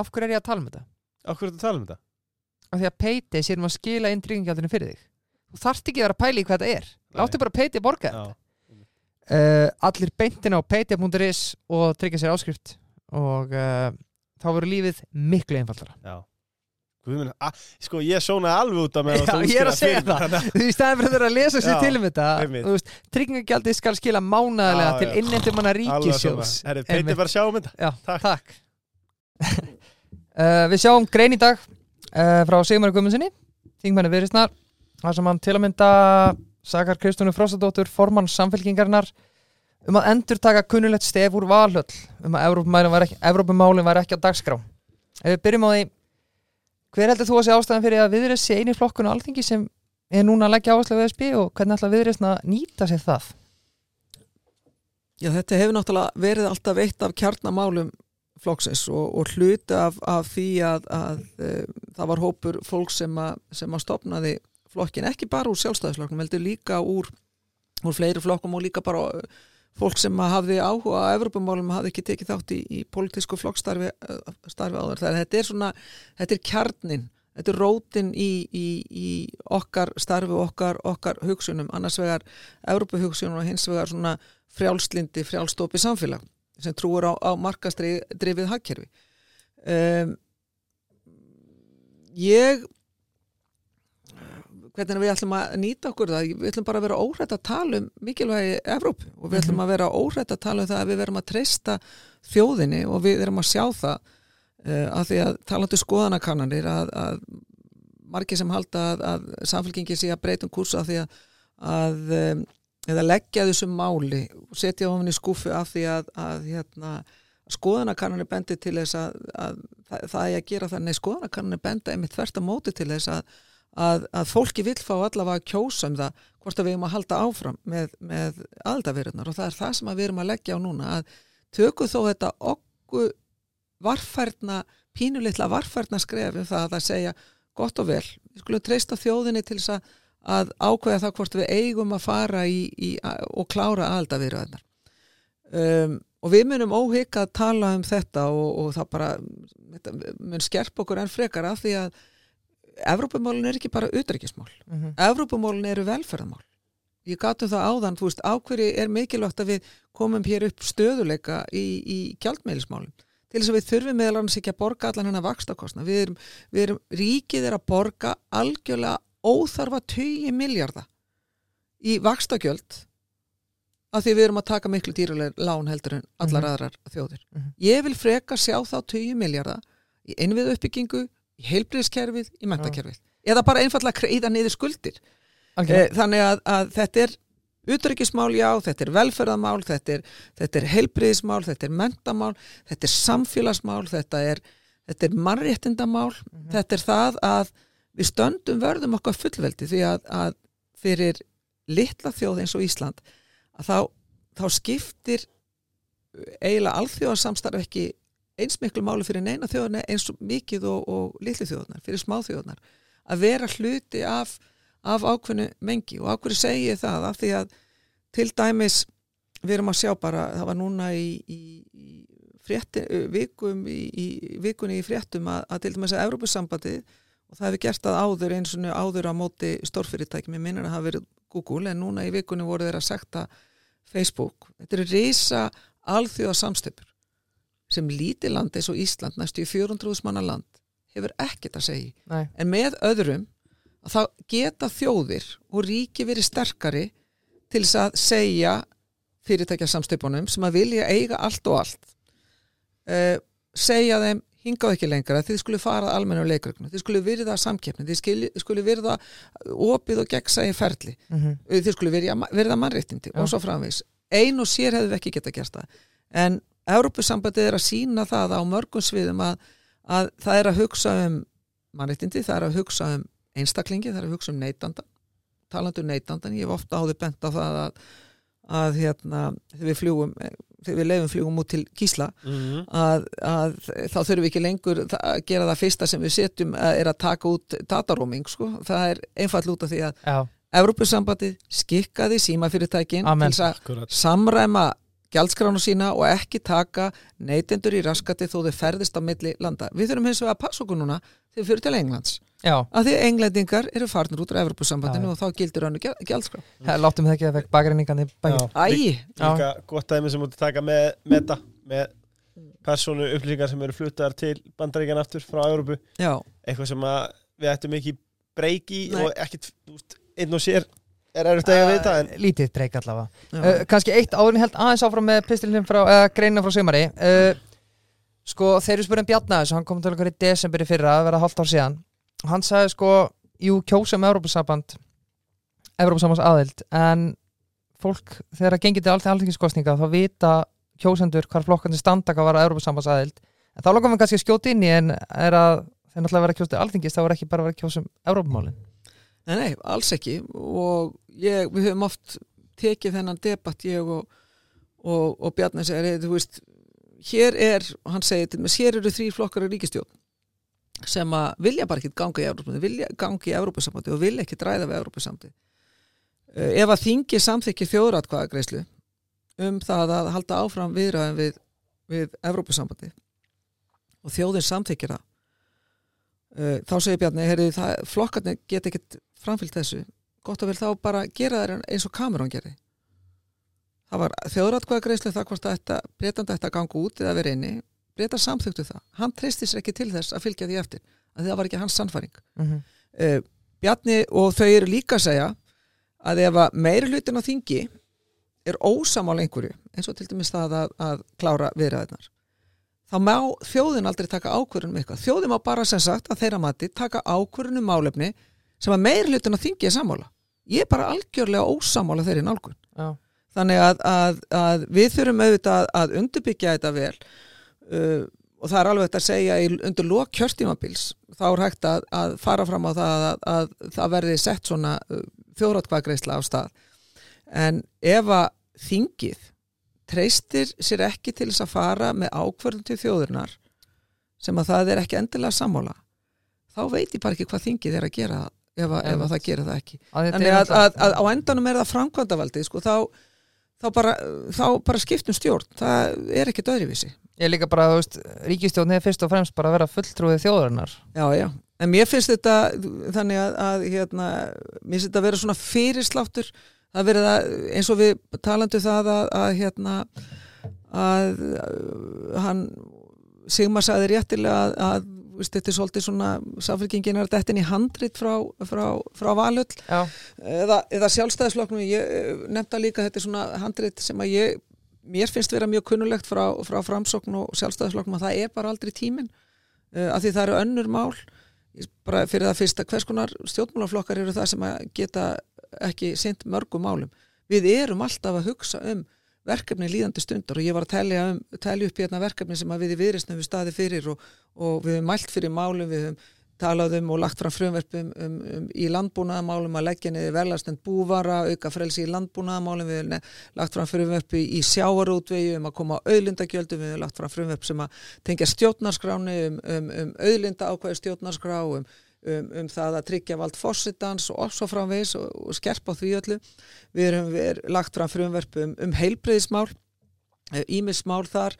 Af hverju er ég að tala um þetta? Af hverju er þetta að tala um þetta? Af því að peiti sér um að skila inn tryggingagjaldinu fyrir þig. Þú þarft ekki að vera að pæli hvað þetta er. Láttu bara peiti borga þetta. Uh, allir beintin á peiti.is og tryggja sér áskrift og uh, þá verður lífið miklu einfallara. Já. Guðminn, sko ég sónaði alveg út af með Já, ég er að segja það. Þú veist, það er fyrir að lesa sér til um þetta Tryggingagjaldið skal skila mánaðilega já, til innendur manna ríkisjós Herri, Peitir bara sjá um þetta. Já, takk, takk. uh, Við sjáum grein í dag frá Sigmar Guðmundssoni Þingmenni viðristnar þar sem hann til að mynda sakar Kristúnu Fróstadóttur formann samfélkingarnar um að endur taka kunnulegt stef úr valhöll um að Evrópumálin var ekki á dagskrá Ef við byrjum á því Hver heldur þú að sé ástæðan fyrir að viðrið sé eini flokkun á alþingi sem er núna að leggja áherslu við SB og hvernig ætla viðrið að nýta sér það? Já, þetta hefur náttúrulega verið alltaf eitt af kjarnamálum flokksins og, og hluti af, af því að, að e, það var hópur fólk sem að, sem að stopnaði flokkin, ekki bara úr sjálfstæðisflokkum, heldur líka úr, úr fleiri flokkum og líka bara fólk sem hafði áhuga á Evropamálum hafði ekki tekið þátt í, í politísku flokkstarfi eh, áður. Þannig að þetta er svona, þetta er kjarnin, þetta er rótin í, í, í okkar starfi, okkar, okkar hugsunum, annars vegar Evropahugsunum og hins vegar svona frjálslindi, frjálstópi samfélag sem trúur á, á markastrifið hagkerfi. Um, ég hvernig við ætlum að nýta okkur það, við ætlum bara að vera óhrætt að tala um mikilvægi Evróp og við ætlum að vera óhrætt að tala um það að við verum að treysta þjóðinni og við erum að sjá það uh, að því að talandu skoðanakannanir að, að margir sem halda að, að samfélkingi sé að breytum kursa að því að, að um, eða leggja þessum máli og setja ofin í skúfu af því að, að hérna, skoðanakannanir bendi til þess að það er að gera það, nei skoðanakannanir benda einmitt þvert að móti til þess að að, að fólki vil fá allavega að kjósa um það hvort að við erum að halda áfram með, með aldavirðunar og það er það sem við erum að leggja á núna að tökum þó þetta okkur varfærna, pínuleitla varfærna skrefum það að það segja gott og vel, við skulum treysta þjóðinni til þess að, að ákveða það hvort við eigum að fara í, í og klára aldavirðunar um, og við munum óhygg að tala um þetta og, og það bara mun skerp okkur enn frekar af því að Evrópumálun er ekki bara utryggismál. Mm -hmm. Evrópumálun eru velferðamál. Ég gatu það áðan, þú veist, ákverði er mikilvægt að við komum hér upp stöðuleika í, í kjaldmeilismálum. Til þess að við þurfum meðal annars ekki að borga allan hennar vakstakostna. Við erum, við erum, ríkið er að borga algjörlega óþarfa 20 miljardar í vakstakjöld af því við erum að taka miklu dýraleg lán heldur en allar mm -hmm. aðrar þjóðir. Mm -hmm. Ég vil freka sjá þá 20 miljardar í einvið uppbyggingu í heilbriðskerfið, í mentakerfið eða bara einfallega kreiða niður skuldir okay. þannig að, að þetta er utryggismál, já, þetta er velferðamál þetta er, þetta er heilbriðismál þetta er mentamál, þetta er samfélagsmál þetta er, þetta er mannréttindamál, mm -hmm. þetta er það að við stöndum verðum okkar fullveldi því að, að fyrir litla þjóð eins og Ísland að þá, þá skiptir eiginlega alþjóðarsamstarf ekki eins miklu máli fyrir neina þjóðarna eins mikið og, og litli þjóðarnar, fyrir smá þjóðarnar að vera hluti af, af ákveðinu mengi. Og ákveðinu segi ég það? Af því að til dæmis við erum að sjá bara, það var núna í, í, í frétti, vikum í, vikunni í fréttum að, að til dæmis að Európusambandið og það hefur gert að áður eins og áður á móti stórfyrirtækjum, ég minna að það hafi verið Google en núna í vikunni voru þeir að sekta Facebook, þetta eru reysa alþjóða samstöpur sem lítið land eins og Ísland næstu í 400 manna land hefur ekkert að segja Nei. en með öðrum þá geta þjóðir og ríki verið sterkari til þess að segja fyrirtækja samstöpunum sem að vilja eiga allt og allt uh, segja þeim hingað ekki lengra þið skulle fara almenna á leikröknu þið skulle virða samkeppni, þið skulle virða opið og gegsa í ferli mm -hmm. þið skulle virða, virða mannreittindi ja. og svo framvegs ein og sér hefðu ekki geta gert það en Európusambandið er að sína það á mörgum sviðum að, að það er að hugsa um mannreitindi, það er að hugsa um einstaklingi, það er að hugsa um neytandan talandu um neytandan, ég hef ofta áður bent á það að, að hérna, þegar við fljúum þegar við lefum fljúum út til Kísla mm -hmm. að, að þá þurfum við ekki lengur að gera það fyrsta sem við setjum er að taka út dataróming sko. það er einfall út af því að Európusambandið skikkaði símafyrirtækin til að samræma gjaldskránu sína og ekki taka neytendur í raskati þó þau ferðist á milli landa. Við þurfum hins vegar að passa okkur núna þegar við fyrir til Englands. Já. Að því englendingar eru farnir út á Evropasambandinu og þá gildir hannu gjaldskrá. Láttum við ekki að vekk bakreiningarnir bæði. Æ! Líka gott aðeins sem mútið taka með meta, með persónu upplýsingar sem eru fluttar til bandaríkan aftur frá Európu. Já. Eitthvað sem við ættum ekki breyki og ekkit einn og sér er erfitt að vita en... Lítið dreik allavega. Uh, Kanski eitt áðurinn held aðeins áfram með pistilinn frá, uh, greina frá sömari uh, Sko þeir eru spurning Bjarnar hann kom til okkur í desember í fyrra að vera halvt ár síðan. Og hann sagði sko jú kjósa um Európa-samband Európa-sambands aðild en fólk þegar það gengir til alltaf alltingiskostninga þá vita kjósendur hvar flokkandi standa hvað var að Európa-sambands aðild. En þá lokum við kannski skjóti inn í en er að þeir náttúrulega vera kjóstið alltingist þá er ekki bara að vera kjósum Európa-málinn Nei, nei, alls ekki. Og ég, við höfum oft tekið þennan debatt ég og, og, og Bjarni segir, þú veist hér er, hann segir til mig, hér eru þrý flokkar í ríkistjón sem að vilja bara ekki ganga í Európa vilja ganga í Európa-samhætti og vilja ekki dræða við Európa-samhætti uh, ef að þingi samþykki þjóðratkvæðagreislu um það að halda áfram viðræðin við, við Európa-samhætti og þjóðin samþykir það uh, þá segir Bjarni, herri, flokkarnir get ekkit framfylgt þessu gott að vel þá bara gera það eins og Cameron gerði. Það var þjóðratkvæðagreislu það hvort þetta, breytandi ætti að ganga út eða vera inni, breytar samþyktu það. Hann treysti sér ekki til þess að fylgja því eftir að það var ekki hans sannfæring. Mhm. uh, Bjarni og þau eru líka að segja að ef að meiri hlutin á þingi er ósamál einhverju eins og til dæmis það að, að klára viðræðinar þá má þjóðin aldrei taka ákvörðun um eitthvað. Þjóðin má bara sem sagt að þeirra mati taka ákvörðun um málefni sem að á þingi er sammála ég er bara algjörlega ósamála þeirri nálgun Já. þannig að, að, að við þurfum auðvitað að undirbyggja þetta vel uh, og það er alveg þetta að segja í, undir lok kjörstímabils þá er hægt að, að fara fram á það að, að það verði sett svona uh, þjóðrátkvæðgreisla á stað en ef að þingið treystir sér ekki til þess að fara með ákvörðum til þjóðurnar sem að það er ekki endilega sammála þá veit ég bara ekki hvað þingið er að gera ef, að, ef að það gerir það ekki. Að að, að, að á endanum er það framkvæmdavaldi sko, þá, þá, bara, þá bara skiptum stjórn. Það er ekkert öðruvísi. Ég líka bara, þú veist, ríkistjórn er fyrst og fremst bara að vera fulltrúið þjóðarinnar. Já, já, en mér finnst þetta þannig að, að hérna, mér finnst þetta að vera svona fyrirsláttur. Það verið að, eins og við talandu það að, að hérna að, að hann Sigmar sagði réttilega að, að veist, þetta er svolítið svona samfélkingin er þetta inn í handrit frá, frá, frá Valöll Já, eða, eða sjálfstæðisflokknum ég eh, nefnda líka þetta er svona handrit sem að ég mér finnst vera mjög kunnulegt frá, frá framsókn og sjálfstæðisflokknum að það er bara aldrei tíminn. Uh, af því það eru önnur mál. Bara fyrir það fyrsta hvers konar stjórnmálaflokkar eru það sem að geta ekki sint mörgum málum? Við erum alltaf að hugsa um verkefni líðandi stundar og ég var að telja, um, telja upp hérna verkefni sem við í viðrisnum við staði fyrir og, og við höfum mælt fyrir málum við höfum talað um og lagt fram frumverpum um, um, í landbúnaðamálum að leggja niður verðlastend búvara, auka frelsi í landbúnaðamálum, við höfum ne- lagt fram frumverpi í sjávarútvegi um að koma á auðlindagjöldum, við höfum lagt fram frumverp sem að tengja stjórnarskráni um, um, um auðlinda ákvæði stjórnarskrá um, um, um það að tryggja vald fósitans og svo framvegis og, og skerpa á því öllu. Við erum við lagt fram frumverp um, um heilbreyðismál, ímismál þar,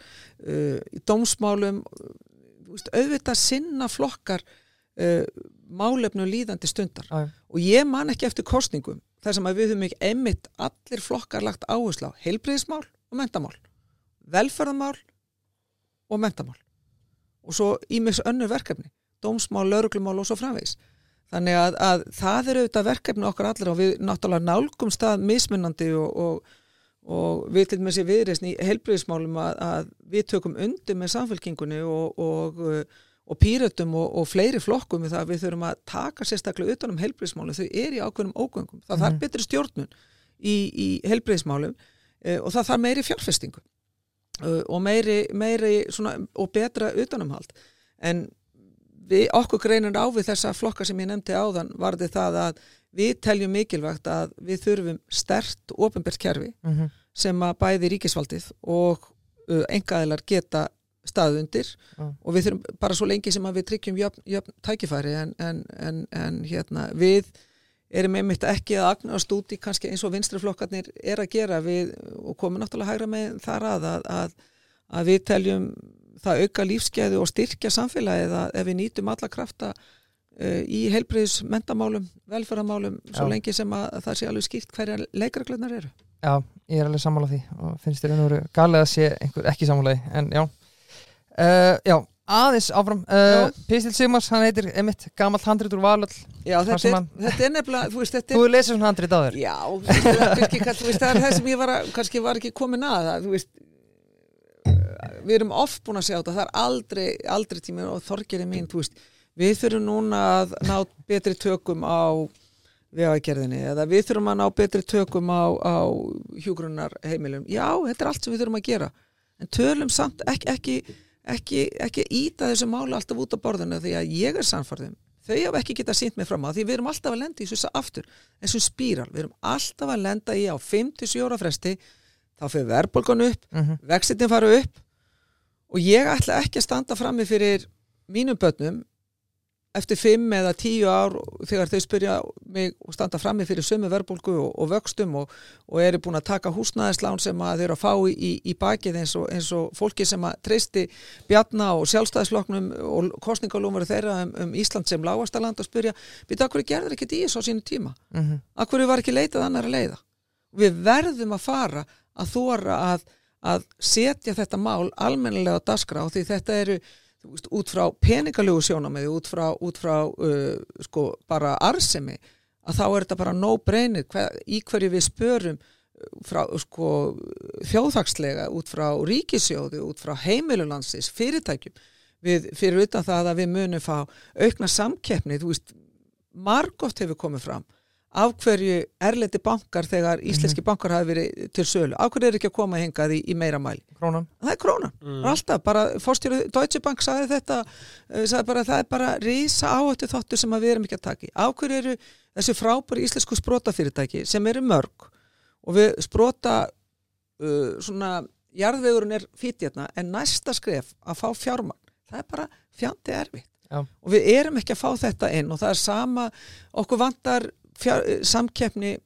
uh, dómsmálum, uh, auðvitað sinna flokkar uh, málefnum líðandi stundar. Já, og ég man ekki eftir kostningum þar sem að við höfum ekki einmitt allir flokkar lagt áherslu á heilbreyðismál og mentamál, velferðamál og mentamál og svo ímis önnur verkefni dómsmál, lauruglumál og svo framvegis. Þannig að, að það eru auðvitað verkefni okkar allir og við náttúrulega nálgum stað mismunandi og, og, og við til með sér viðreysn í heilbreyðismálum að, að við tökum undir með samfélkingunni og, og, og pýrötum og, og fleiri flokkum við við þurfum að taka sérstaklega utan um heilbreyðismálum, þau eru í ákveðnum ógöngum. Það þarf Mhm. betri stjórnun í, í heilbreyðismálum uh, og það þarf meiri fjárfestingu uh, og meiri, meiri svona, og betra utanumhald en við, okkur greinir á við þessa flokka sem ég nefndi áðan varði það að við teljum mikilvægt að við þurfum stert ofinbært kerfi mhm, sem að bæði ríkisvaldið og uh, engaðilar geta staðið undir Já. og við þurfum bara svo lengi sem að við tryggjum jöfn, jöfn tækifæri en, en, en, en hérna við erum einmitt ekki að agnast út í kannski eins og vinstriflokkarnir er að gera við og komum náttúrulega hægra með þar að að, að, að við teljum það auka lífskeiðu og styrkja samfélagið að ef við nýtum alla krafta uh, í heilbriðis mentamálum, velferðamálum svo Já. lengi sem að, að það sé alveg skýrt hverja leikreglunar eru. já, ég er alveg sammála því og finnst þér ennur galið að sé einhver ekki sammála því, en já uh, Já, aðeins áfram uh, Já. Pistil Sigmars, hann heitir einmitt gamall handrit úr Valöll Já, þetta er, þetta er nefnilega, þú veist, þetta Þú er hefur lesið svona handrit á þér Já, þú þú veist, það er það sem ég var að, kannski var ekki komin að það, þú veist við erum oft búin að sjá þetta, það er aldrei aldrei tími og þorgeri mín, þú veist við þurfum núna að ná betri tökum á vegagerðinni eða við þurfum að ná betri tökum á, á hjúgrunnar heimilum já, þetta er allt sem við þurfum að gera en tölum samt ekki ekki, ekki, ekki íta þessu máli alltaf út á borðinu því að ég er sannfærðum þau hafa ekki getað sínt mig fram á því við erum alltaf að lenda í þessu aftur þessu spíral, við erum alltaf að lenda í á 5-7 ára fresti þá fyrir verðbólgan upp, Mhm. vextitin fara upp og ég ætla ekki að standa frammi fyrir mínum börnum eftir 5 eða 10 ár þegar þau spyrja mig og standa frammi fyrir sömu verðbólgu og, og vöxtum og, og eru búin að taka húsnæðislán sem að þau eru að fá í, í bakið eins og, eins og fólki sem að treysti Bjarna og sjálfstæðisflokknum og kostningalúmur þeirra um, um Ísland sem lágastaland og spyrja, býta, akkur gerður ekki þessu á sínu tíma? Mhm. Akkur var ekki leitað annar að leiða? Við verðum að fara að er að, að setja þetta mál almennilega á dagskrá því þetta eru veist, út frá peningalögu sjónamöði, út frá, út frá uh, sko, bara arsemi að þá er þetta bara no brainer hver, í hverju við spörum uh, frá sko, þjóðhagslega út frá ríkisjóðu, út frá heimilulandsins, fyrirtækjum. Við, fyrir utan það að við munum fá aukna samkeppni, þú veist margótt hefur komið fram af hverju erlendi bankar þegar íslenski bankar hafi verið til sölu? Af hverju er ekki að koma hingað í, í meira mæli? Krónan. Það er krónan, Mm. alltaf bara fórstjóru Deutsche Bank sagði þetta eh, sagði bara, það er bara rísa áhættu þáttur sem að við erum ekki að taka í. Af hverju eru þessi frábæri íslensku sprótafyrirtæki sem eru mörg og við spróta uh, svona, jarðvegurinn er fítjarna en næsta skref að fá fjármagn það er bara fjandi erfitt. Já. og við erum ekki að fá þetta inn og það er sama, okkur vantar fjár, samkeppni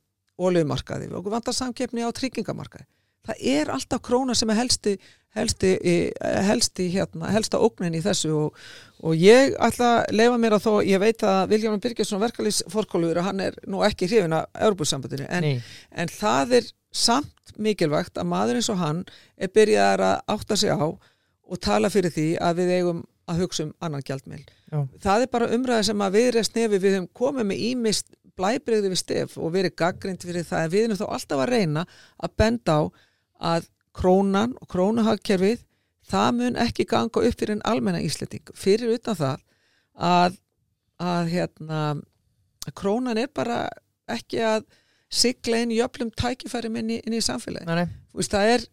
olumarkaði, okkur vantar samkeppni á tryggingamarkaði það er alltaf króna sem er helsti helsti, helsti hérna, helsta ógnin í þessu og, og ég ætla að leifa mér að þó ég veit að Viljáman Birgesson verkalýs fórkólur hann er nú ekki hrifin af Európusambandinu en, en það er samt mikilvægt að maður eins og hann er byrjaðar að átta sig á og tala fyrir því að við eigum að hugsa um annan gjaldmiðl. Já. Það er bara umræða sem að við reist nefi við höfum komið með ímist blæbreyði við stef og verið gaggrind fyrir það. En við erum þá alltaf að reyna að benda á að krónan og krónuhagkerfið það mun ekki ganga upp fyrir en almenna íslending. Fyrir utan það að, að hérna krónan er bara ekki að sigla inn í öflum tækifæri inn í, inn í samfélagi. veist, það er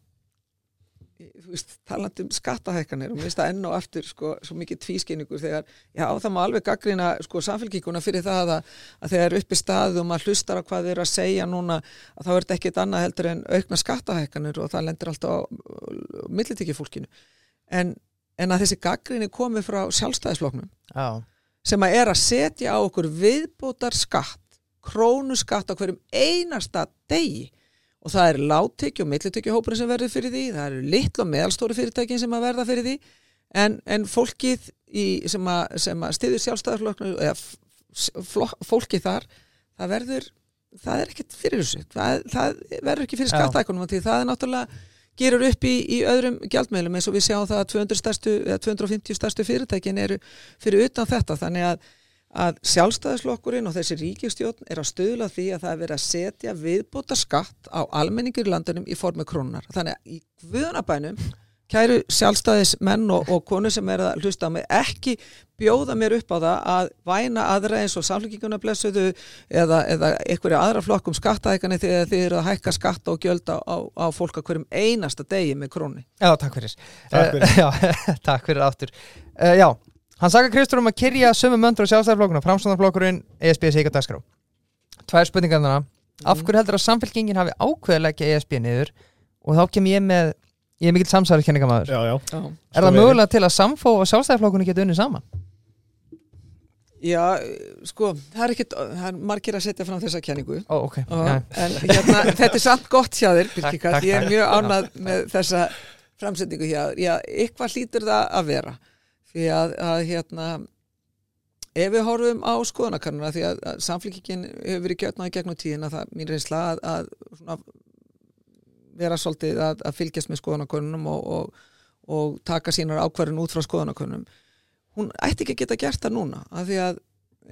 þú veist, talandi um skattahækkanir og það enn og aftur sko, svo mikið tvískinningur þegar, já það má alveg gaggrina sko samfélgíkuna fyrir það að, að þegar uppi staðu og maður hlustar á hvað þeir eru að segja núna að þá er þetta ekkit annað heldur en aukna skattahækkanir og það lendur alltaf á, á millitekjufólkinu. En, en að þessi gaggrinni komi frá sjálfstæðisfloknum Já, sem að er að setja á okkur viðbótar skatt, krónuskatt á hverjum einasta degi og það er láttekju og millitekjuhópurinn sem verður fyrir því, það eru litlu og meðalstóri fyrirtækin sem að verða fyrir því. En, en fólkið í, sem að, sem að stiður sjálfstæðarflokknu eða fólkið þar það verður, það er ekkert fyrir þessu. Það, það verður ekki fyrir skattækunum því það er náttúrulega gerur upp í, í öðrum gjaldmeðlum eins og við sjáum það að 200 stærstu, eða 250 stærstu fyrirtækin eru fyrir utan þetta. Þannig að, að sjálfstæðislokkurinn og þessi ríkistjórn er að stöðla því að það er verið að setja viðbóta skatt á almenningir í landunum í formi krónunar. Þannig að í guðunabænum kæru sjálfstæðismenn og, og konu sem er að hlusta á mig ekki bjóða mér upp á það að væna aðra eins og samfélkinguna blessuðu eða, eða einhverja aðra flokkum skattahækani þegar þið eru að hækka skatta og gjölda á, á fólk að hverjum einasta degi með króni. já takk fyrir Takk fyrir. Eh, Já, takk fyrir aftur uh, Já, hann saka Kristur um að kyrja sömu möndur á sjálfstæðarflokkuna, framstæðarflokkurinn ESB Sika Dagskrá Tvær spurningar þarna Af hverju heldur að samfélkingin hafi ákveðið að leggja ESB niður og þá kem ég með ég er mikill samsæðarkenningamæður Já, já Já. Er það mögulega til að samfó og sjálfstæðarflokkunni geta unnið saman? Já, sko, það er er margir að setja fram þessa kenningu. Ó, ok Og, Já. en hérna, þetta er samt gott hjá þér, Takk, Birkika, takk, ég er mjög ánað með þessa framsetningu hjá þér. Já, eitthvað hlýtur það að vera. Því að, að hérna, ef við horfum á skoðanakannuna, því að, að samfélkingin hefur verið gjötnað í gegnum tíðina, það er mín reynsla að, að svona, vera svolítið að, að fylgjast með skoðanakönnunum og, og, og taka sínar ákvarðin út frá skoðanakönnunum. Hún ætti ekki að geta gert það núna, af því að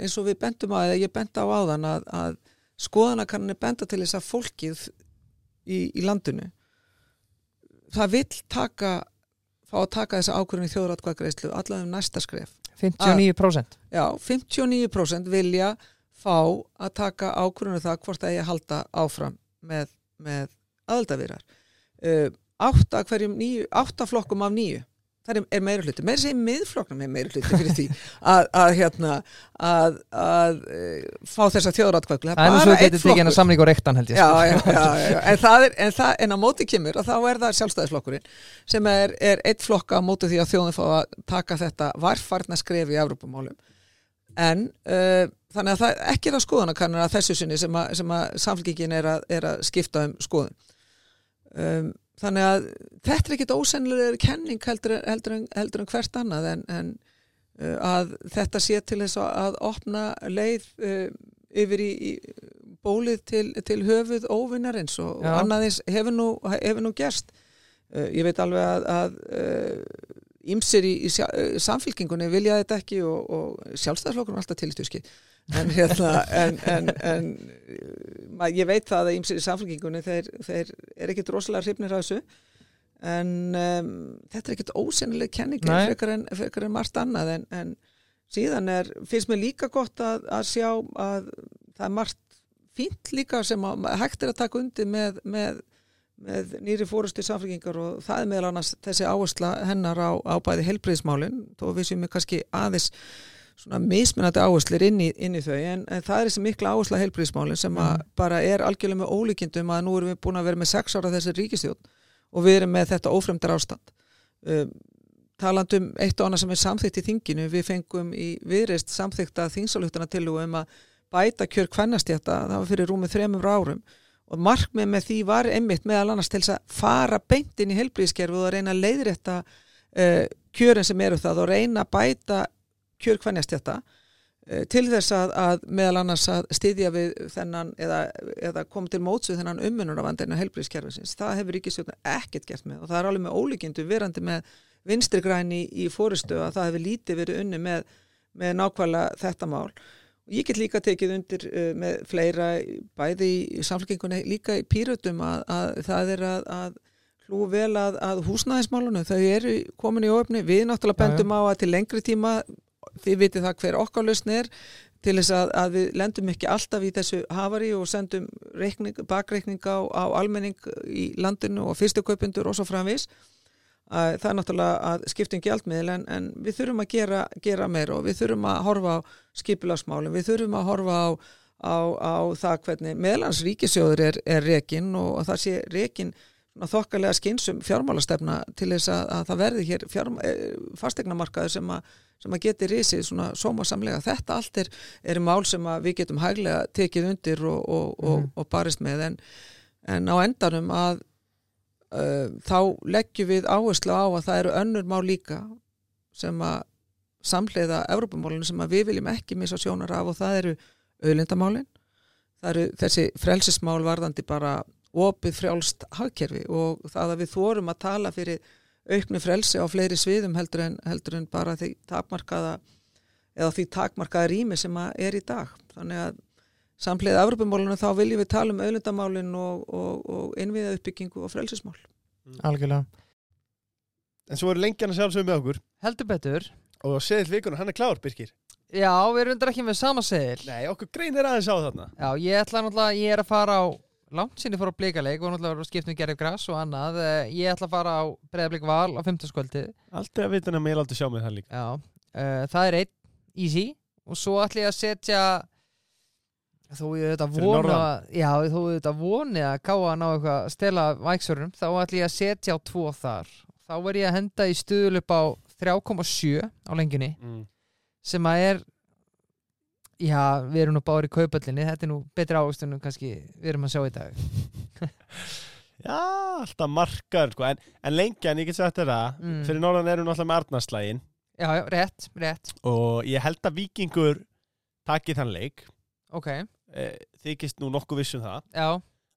eins og við bendum að, eða ég benda á áðan að, að skoðanakanninni benda til þess að fólkið í, í landinu það vill taka fá að taka þessa ákvörðin í þjóðratkvæðgreislu allavega um næsta skref. 59% já, 59% vilja fá að taka ákvörðinu það hvort það eigi að halda áfram með, með aðaldavirar uh, átta, átta flokkum af níu það er, er meira hluti, meira segir miðflokknum er meira hluti fyrir því að, að hérna að, að uh, fá þessa þjóðratkvæðglu Það er nú svo getið tekið hennar samling og reyktan held ég já, sko. já, já, já, já. En, það er, en, það, en á móti kemur og þá er það sjálfstæðisflokkurinn sem er, er eitt flokka á móti því að þjóðin fá að taka þetta varfarna skref í Evropamálum en uh, þannig að það ekki er að skoðana kannar að þessu sinni sem að, sem að samfélkingin er, að- er að skipta um skoðun. Um, þannig að þetta er ekkit ósennilegur kenning heldur, heldur, en, heldur en hvert annað en, en uh, að þetta sé til þess að, að opna leið uh, yfir í, í bólið til, til höfuð óvinnarins og, og annaðins hefur nú, hefur nú gerst. Uh, ég veit alveg að, að uh, ímsir í, í uh, samfélkingunni vilja þetta ekki og, og sjálfstæðslokkur er alltaf til í stuski en, hérna, en, en, en uh, ég veit það að ímsir í samfélkingunni þeir, þeir er ekkit rosalega hrifnir af þessu. En um, þetta er ekkit ósennileg kenning frekar frekar en margt annað. En, en síðan er, finnst mér líka gott að, að sjá að það er margt fínt líka sem að, hægt er að taka undir með, með, með nýri fórustu samfélkingar og það er meðal annars þessi áhersla hennar á, á bæði helbriðismálin þó við séum við kannski aðeins svona mismunandi áherslir inn inn í þau en, en það er þessi mikla áhersla helbriðismálin sem að bara er algjörlega með ólíkindum að nú erum við búin að vera með sex ára þessi ríkistjórn og við erum með þetta ófremdar ástand um, talandum eitt og annað sem er samþykkt í þinginu við fengum í viðreist samþykta þingsáluktana til um að bæta kjör kvennastjætta, það var fyrir rúmið þremur árum og markmið með því var einmitt meðal annars til þess að fara beint inn í helbriðiskerfi og að reyna að leiðrétta uh, kjörin sem eru það og reyna að bæta kjör kvennastjætta uh, til þess að, að meðal annars að styðja við þennan eða, eða koma til móts við þennan ummununarvandina helbriðiskerfisins. Það hefur ríkistjórn ekkert gert með og það er alveg með ólíkindu verandi með vinstri græni í fórustu að það hefur lítið verið unni með, með nákvæmlega þetta mál. Og ég get líka tekið undir uh, með fleira bæði í samfélkingunni líka í pýrötum að, að það er að, að hlú vel að, að húsnæðismálunum þau eru komin í ofni, við náttúrulega bendum á að til lengri tíma þið vitið það hver okkar lausn er til þess að, að við lendum ekki alltaf í þessu hafari og sendum reikning, bakreikning á, á almenning í landinu og fyrstukaupundur og svo framvís að það er náttúrulega að skiptum gjaldmiðl en, en við þurfum að gera, gera meira og við þurfum að horfa á skipilagsmálum, við þurfum að horfa á, á, á það hvernig meðlans ríkisjóður er, er rekin og að það sé rekin þokkalega skynsum fjármálastefna til þess að, að það verði hér fjárm, fastegnamarkaður sem sem að geti risið svona sómasamlega. Þetta allt er, er mál sem við getum hæglega tekið undir og, og, og, Mhm. og barist með. En, en á endanum að uh, þá leggjum við áherslu á að það eru önnur mál líka sem að samhleiða Evrópumálinu sem að við viljum ekki missa sjónar af og það eru auðlindamálin. Það eru þessi frelsismál varðandi bara opið frjálst hagkerfi og það að við þórum að tala fyrir auknu frelsi á fleiri sviðum heldur en, heldur en bara því takmarkaða eða því takmarkaða rými sem að er í dag. Þannig að samhleiða Evropamálinu þá viljum við tala um auðlindamálin og, og, og innviða uppbyggingu og frelsismál. Algjörlega. En svo eru lengjan að sjálfsögum með okkur. Heldur betur. Og seðil vikuna, hann er klár, Birkir. Já, við erum undir ekki með sama segil Nei, okkur grein er aðeins á þarna. Já, ég ætla náttúrulega, ég er að fara á langt sinni fór á blíkaleik og náttúrulega skiptum við gerðið græs og annað. Eh, ég ætla að fara á breyðablík val á 50 skvöldi Alltaf að að mér aldrei sjá mig það líka. Já, uh, það er einn easy. Og svo ætla ég að setja þó ég Fyrir vona já, þó ég þetta voni að káa að ná eitthvað að stela væksörunum, þá ætla ég að setja á tvo þar. Þá er ég að henda í stuðul upp á 3,7 á lengjunni mm. sem að er já, við erum nú báður í kaupallinni þetta er nú betri ávistunum kannski við erum að sjá í dag. Já, alltaf margar sko. en, en lengjan, ég get sagt það Mm. Fyrir norðan erum við náttúrulega með Arnarslægin já, já, rétt, rétt, Og ég held að vikingur taki þann leik. Ok. Eh, Þykist nú nokkuð viss um það. Já,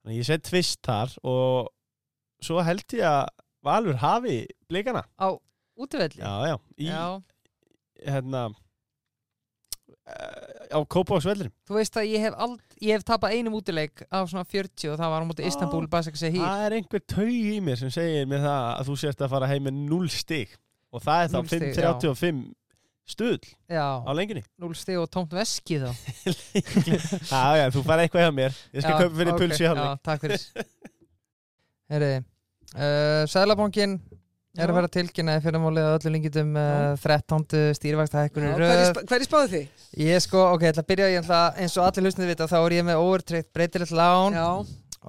að ég set tvist þar Og svo held ég að Valur hafi blikana. Á útivelli? Já, já, í, já, hérna Á Kópavásvellir þú veist að ég hef, ald, hef tapað einum útileik af svona 40 og það var á móti. Istanbul Það er einhver taug í mér sem segir mér það að þú sért að fara heim með 0 stig. Og það er þá Núll stig, 5.35 stuðl á lengjunni 0 stig og tómt veski þá. Já, já, þú fara eitthvað hjá mér. Ég skal kaupa fyrir ok, pulsi hjá Já, takk fyrir. Herri uh, Sælabankin er að vera tilkynnaði fyrir málið að öllu lengitum uh, 13. stýrvægsta hækkunum röð. Hverju spáðu þið? Ég sko, ok, ég ætla að byrja ég ætla, eins og allir hlustnið vita, þá er ég með overtreykt breytilegt lán. Já,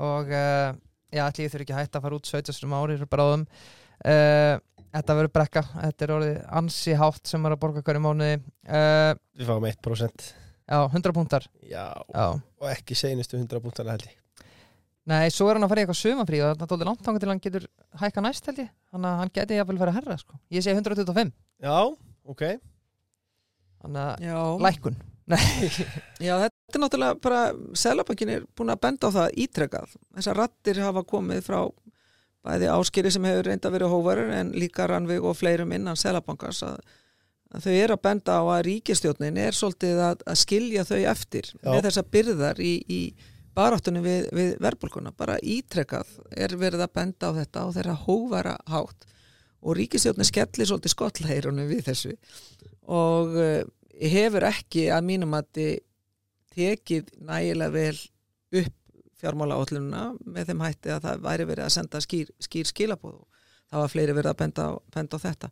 og uh, já, allir ég þurfi ekki að hætta að fara út 17 ári bráðum uh, Þetta verður brekka, þetta er orðið ansi hátt sem er að borga hverju mánuði. Uh, Við fáum 1% Já, 100 punktar. Já, Já. Og ekki seinustu 100 punktana held ég Nei, svo er hann að fara í eitthvað sumafrí og það er tótið langt þangað til hann getur hækka næst held ég Þannig að hann geti jafnvel verið að herra sko. Ég segi 125 Já, ok Þannig að já lækkun Já, þetta er náttúrulega bara, Sælabankin er búin að benda á það ítrekað. Þessar rattir hafa komið frá bæði áskýri sem hefur reynda verið hóvarur en líka rannvig og fleirum innan Sælabankans að, að þau eru að benda á að ríkistjórnin er svolítið að, að skilja þau eftir Já. með þessa byrðar í, í baráttunum við, við verðbólkuna. Bara ítrekað er verið að benda á þetta og þeirra hóvara hátt og ríkistjórnin skellir svolítið skollheirunum við þessu og uh, hefur ekki að mínum að þið tekið nægilega vel upp fjármála átlununa með þeim hætti að það væri verið að senda skýr, skýr skilabóð það var fleiri verið að benda á, benda á þetta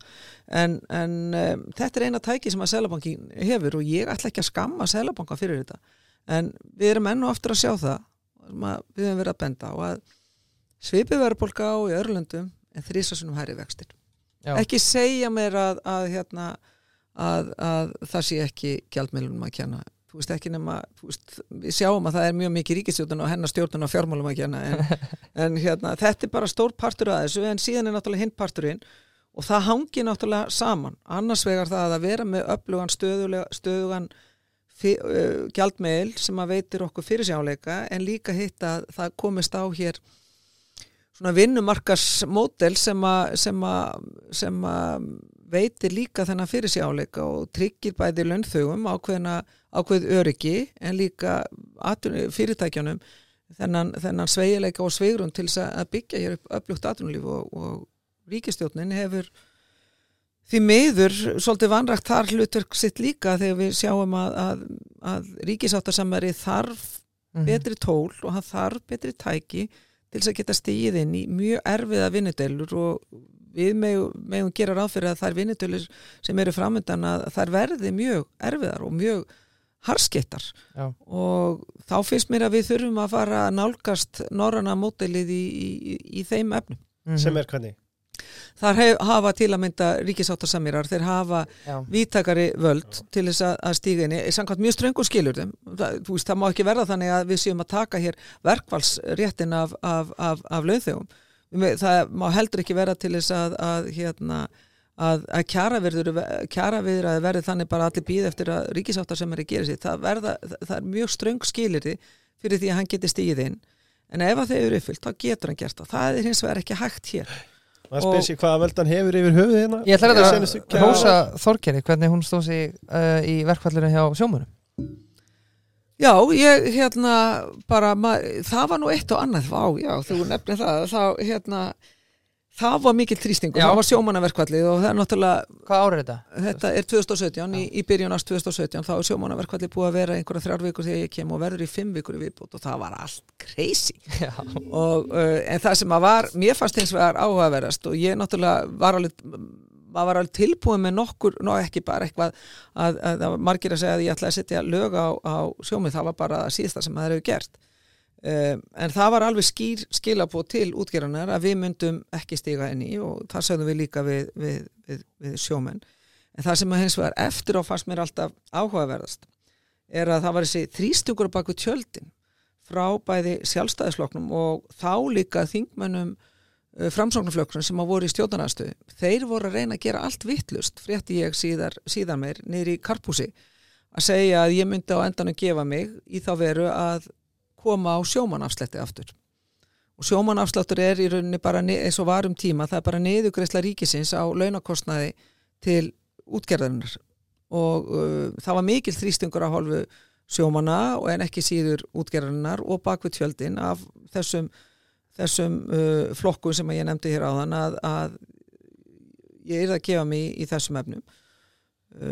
en, en um, þetta er eina tæki sem að Sælabankin hefur og ég ætla ekki að skamma Sælabanka fyrir þetta en við erum enn og aftur að sjá það að við höfum verið að benda á að svipið verðbólka á í Örlundum en þrísasunum hæri vextir. Já. ekki segja mér að, að, hérna, að, að það sé ekki gjaldmiðlunum að kenna. Þú veist ekki nema, veist, við sjáum að það er mjög mikið ríkistjórnun og hennar stjórnun á fjármálum að kenna en, en hérna, þetta er bara stór partur af þessu en síðan er náttúrulega hinn parturinn og það hangi náttúrulega saman. Annars vegar það að vera með stöðulega, stöðugan gjaldmiðl sem að veitir okkur fyrirsjáleika en líka hitt að það komist á hér svona vinnumarkasmódel sem að veitir líka þennan fyrirsjáleika og tryggir bæði launþögum ákveðna, ákveð öryggi en líka fyrirtækjanum þennan, þennan sveigileika og sveigrun til þess að byggja hér upp öflugt atvinnulíf og, og ríkistjórnin hefur því miður svolítið vanrægt þar hlutverk sitt líka þegar við sjáum að, að, að ríkisáttarsamari þarf Mhm. betri tól og hann þarf betri tæki til þess að geta stigið inn í mjög erfiða vinnudelur og við megum gera ráð fyrir að þær vinnudelur sem eru framöndan að þær verði mjög erfiðar og mjög harskettar Já. og þá finnst mér að við þurfum að fara að nálgast norrana mótelið í, í, í, í þeim efnum. Mhm. sem er hvernig Þar hef, hafa til að mynda ríkisáttarsamýrar, þeir hafa Já. vítakari völd til þess að, að stíga inn í, samkvæmt mjög ströngur skilurðum það, þú veist, það má ekki verða þannig að við séum að taka hér verkvalsréttin af, af, af, af launþegum. Það má heldur ekki vera til þess að, að hérna að, að kjaraviðraði verði þannig bara allir býð eftir að ríkisáttar sem er að gera sér það, verða, það er mjög ströng skilirði fyrir því að hann geti stígið inn. En ef að þau eru uppfyllt, þá getur hann gert það. Það er hins vegar ekki hægt hér maður Og- spyr sér hvaða völdan hefur yfir höfuð hérna. Ég ætla að hósa Þorgeri hvernig hún stóð sig uh, í verkfallinu hjá sjómunum Já, ég hérna bara, ma, það var nú eitt og annað, vá, já, þú nefnir það, þá hérna, það var mikill þrýstingur, Já. það var sjómannaverkvallið og það er náttúrulega, Hvað árið þetta? þetta er 2017, í, í byrjun ást 2017, þá er sjómannaverkvallið búið að vera einhverja þrjár vikur þegar ég kem og verður í fimm vikur í viðbútt og það var allt crazy. Og, uh, en það sem að var, mér fannst hins vegar áhugaverðast og ég náttúrulega var alveg maður var alveg tilbúið með nokkur ná ekki bara eitthvað að, að það var margir að segja að ég ætla að setja lög á, á sjómið, það var bara það síðasta sem það hefur gert um, en það var alveg skýr skilabóð til útgerðanar að við myndum ekki stíga inn í og það sögðum við líka við, við, við, við sjómenn en það sem að hins vegar eftir á fannst mér alltaf áhugaverðast er að það var þessi þrýstugur bak við tjöldin frá bæði sjálfstæðisflokknum og þá líka þingmönnum framsóknarflokksum sem að voru í stjórnarnarstöðu. Þeir voru að reyna að gera allt vittlust, frétti ég síðar, síðar meir, niður í Karpúsi, að segja að ég myndi á endanum gefa mig í þá veru að koma á sjómanafsletti aftur. Og sjómanafslettur er í rauninni bara eins og varum tíma, það er bara niðugreisla ríkisins á launakostnaði til útgerðarinnar. Og uh, það var mikil þrýstingur að hálfu sjómana og en ekki síður útgerðarinnar og bakvið tjöldin af þessum þessum uh, flokkum sem ég nefndi hér áðan að, að ég er að gefa mig í, í þessum efnum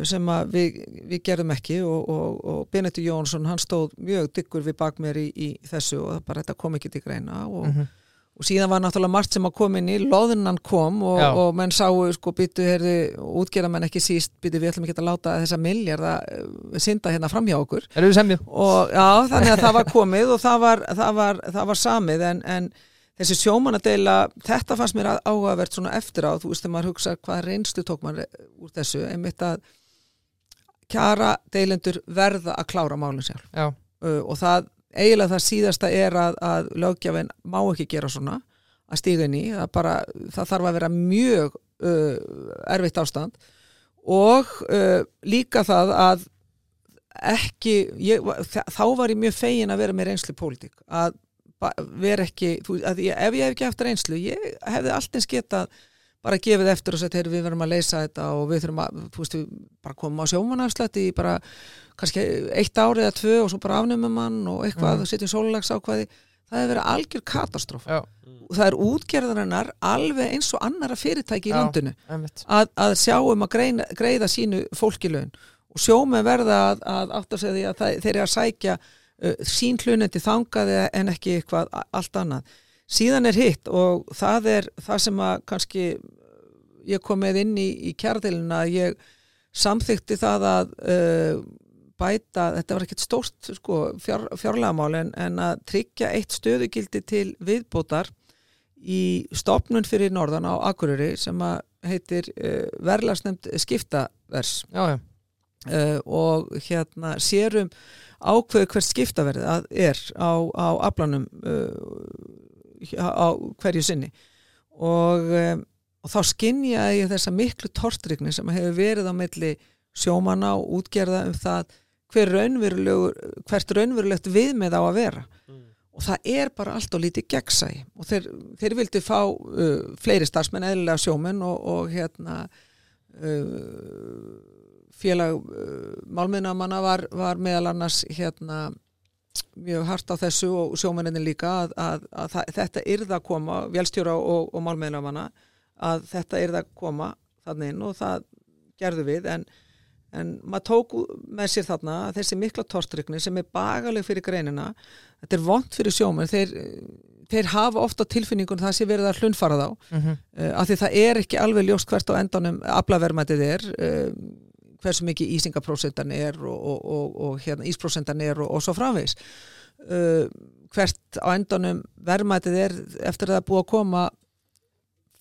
sem að við, við gerðum ekki og, og, og Benedikt Jónsson hann stóð mjög dyggur við bak mér í, í þessu og það bara þetta kom ekki til greina og, Mhm. og síðan var náttúrulega margt sem að kom inn í loðunan kom og, menn sáu sko byttu herði útgerða menn ekki síst byttu við ætlum ekki að láta þessa milljarða uh, synda hérna fram hjá okkur Erum við semju? og já, þannig að það var komið og það var, það var, það var samið en, en þessi sjómanadeila þetta fannst mér áhugavert svona eftir á þú veist þegar maður hugsa hvað reynslu tók maður úr þessu, einmitt að kjara deilendur verða að klára málun sjálf Já. uh, og það, eiginlega það síðasta er að, að lögjafinn má ekki gera svona að stíga inn í, það, bara, það þarf að vera mjög uh, erfitt ástand og uh, líka það að ekki ég, þá var ég mjög fegin að vera með reynslu í pólitík að vera ekki, þú, ég, ef ég hef ekki haft reynslu ég hefði allt eins getað bara gefið eftir og sagt, heyrðu við verðum að leysa þetta og við þurfum að, þú veist, við bara komum á sjómanafslætti í bara kannski eitt árið eða tvö og svo bara afnumum hann og eitthvað, mm. setjum sólulags ákvaði það hefur verið algjör katastróf það er útgerðarinnar alveg eins og annara fyrirtæki í Já. landinu að, að sjá um að greina, greiða sínu fólkilaun og sjómenn verða að, að átt að segja því að það, þeir eru að sækja sín hlunendi þangaði en ekki eitthvað allt annað. Síðan er hitt og það er það sem að kannski ég kom með inn í, í kjærðilina að ég samþykti það að uh, bæta, þetta var ekkert stórt sko, fjár, fjárlagamál en, en að tryggja eitt stöðugildi til viðbótar í stopnun fyrir norðan á Akureyri sem að heitir uh, verðlagsnefnd skiptavers Já, já, uh, og hérna sérum ákveðu hvert skiptaverð að er á, á aflanum uh, á hverju sinni. Og, um, og þá skinjaði ég þessa miklu tortrygni sem hefur verið á milli sjómanna og útgerða um það hver hvert raunverulegt viðmið á að vera. Og það er bara allt og lítið gegnsæ og þeir, þeir vildi fá uh, fleiri starfsmenn, eðlilega sjómenn og, og hérna uh, félag uh, málmiðnamanna var, var meðal annars hérna mjög hart á þessu og sjómenninni líka að, að, að það, þetta yrða að koma vélstjóra og, og málmiðnamanna að þetta yrða að koma þannig inn og það gerðu við. En En maður tók með sér þarna að þessi mikla torstrykni sem er bagaleg fyrir greinina, þetta er vond fyrir sjómenn, þeir, þeir hafa ofta tilfinningun það sé verið að hlunfara þá, mm uh, af því það er ekki alveg ljóst hvert á endanum aflavermætið er, uh, hversu mikið ísingaprósentan er og, og, og, og hérna, ísprósentan er og, og svo framvegs. Uh, hvert á endanum vermætið er eftir að það búið að koma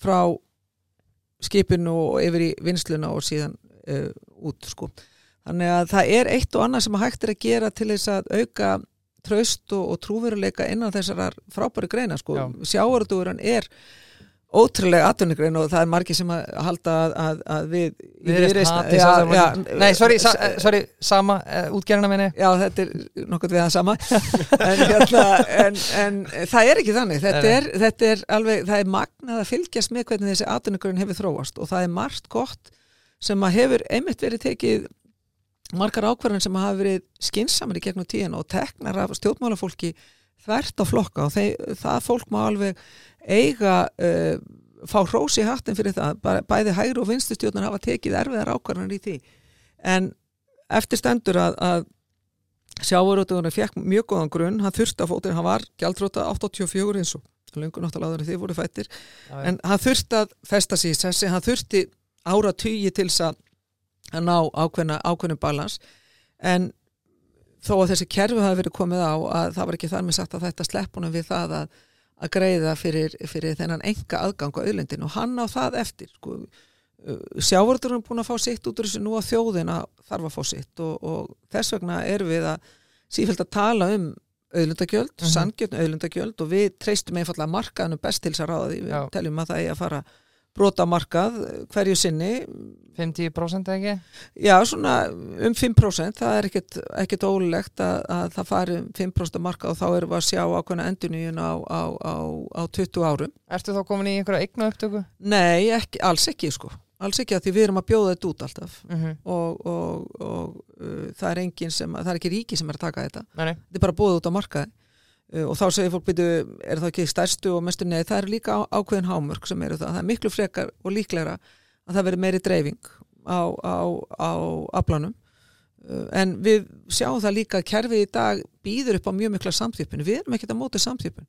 frá skipinu og yfir í vinsluna og síðan uh, út sko. Þannig að það er eitt og annað sem hægt er að gera til þess að auka tröst og, trúveruleika innan þessar frábæri greina sko. Já. Sjávarútugurinn er ótrúlega atvinnugrein og það er margir sem að halda að, að, að við í Við erum Viðreisn- hatið Já, sjálfsagt já, margir. Nei, sorry, sa, eh, sorry sama, uh, útgerðina minni. Já, þetta er nokkurt við það sama. En, hérna, en, en það er ekki þannig. Þetta er, þetta er alveg, það er magnað að fylgjast með hvernig þessi atvinnugurinn hefur þróast og það er margt gott sem að hefur einmitt verið tekið margar ákvarðan sem hafa verið skinsamri gegnum tíðan og teknar af stjórnmálafólki þvert á flokka og þeir, það fólk má alveg eiga uh, fá hrós í hattin fyrir það. Bæ- bæði hægri og vinstu stjórnar hafa tekið erfiðar ákvarðan í því. En eftir stendur að, að sjávarútugunum fekk mjög góðan grunn. Hann þurfti að fótinn, hann var gjaldróta 84 eins og lungun náttúrulega áður en þið voru fættir. Já. en hann þurfti að festa sig í sessi, hann þurfti ára tugi til þess að ná ákveðna, ákveðnum balans. En þó að þessi kerfi hafi verið komið á að það var ekki þar með sagt að þetta sleppunum við það að, að greiða fyrir, fyrir þennan enga aðgang á auðlendin og hann á það eftir sko. sjávardur er búin að fá sitt út úr þessu nú að þjóðina þarf að fá sitt og, og þess vegna erum við að sífælt að tala um auðlendagjöld, mm Mhm. sangjöld auðlendagjöld og við treystum einfallega markaðanum best til þess að ráða því, við Já. teljum að það eigi að fara brota markað hverju sinni. 50% ekki? Já svona um 5% það er ekkit ólulegt að, að það fari um 5% markað og þá erum við að sjá ákveðna endurníun á, á, á, á 20 árum. Ertu þá komin í einhverja eigna upptöku? nei, ekki, alls ekki sko. Alls ekki að því við erum að bjóða þetta út alltaf. Mm -hmm. og, og, og uh, það er engin sem, það er ekki ríki sem er að taka þetta. Nei, nei, þetta er bara búið út á markaði og þá segir fólk byrju, er það ekki stærstu og mestu? Neði, það eru líka á, ákveðin hámörk sem eru það, það er miklu frekar og líklegra að það veri meiri dreifing á, á, á aflanum. Uh, en við sjáum það líka að kerfið í dag býður upp á mjög mikla samþjöpun, við erum ekkert að móta samþjöpun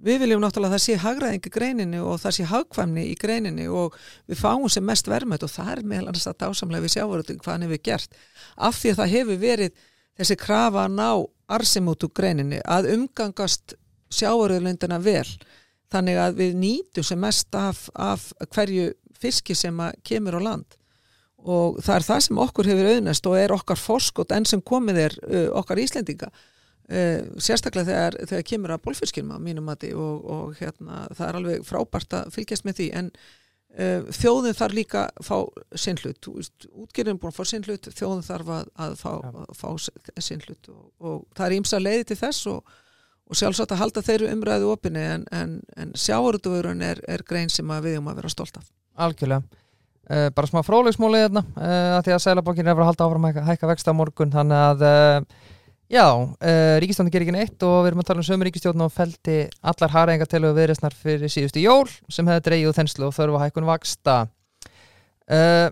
við viljum náttúrulega að það sé hagræðing í greininni og það sé hagkvæmni í greininni og við fáum sem mest verðmætt og það er meðal annars að dásamlega við sjávarúting hvað hann hefur gert. Af því að það hefur verið þessi krafa að ná arsimótu greininni að umgangast sjávarúðlundina vel. Þannig að við nýtum sem mest af, af hverju fiski sem kemur á land. Og það er það sem okkur hefur auðnast og er okkar forskot enn sem komið er uh, okkar Íslendinga. Uh, sérstaklega þegar, þegar kemur að bólfiskinum á mínum mati og, og hérna, það er alveg frábært að fylgjast með því. En, þjóðin þarf líka að fá sinn hlut, útgerðin er búin að fá sinn hlut, þjóðin þarf að, að fá, Já. að fá sinn hlut og, og það er ímsa leiði til þess og, og sjálfsagt að halda þeirru umræðu opinni en, en, en sjávarútuvörun er, er grein sem við um að vera stolt af. Algjörlega uh, Bara smá frólegsmóli hérna uh, að því að Sælabokkin er að fara að halda áfram að hækka, vexta morgun þannig að uh, já, uh, ríkistjóðin gerir ekki neitt og við erum að tala um sömu ríkistjóðin og feldi allar harængar til að viðresnar fyrir síðustu jól sem hefði dreigið úr þenslu og þörfu að hækkun vaksta uh,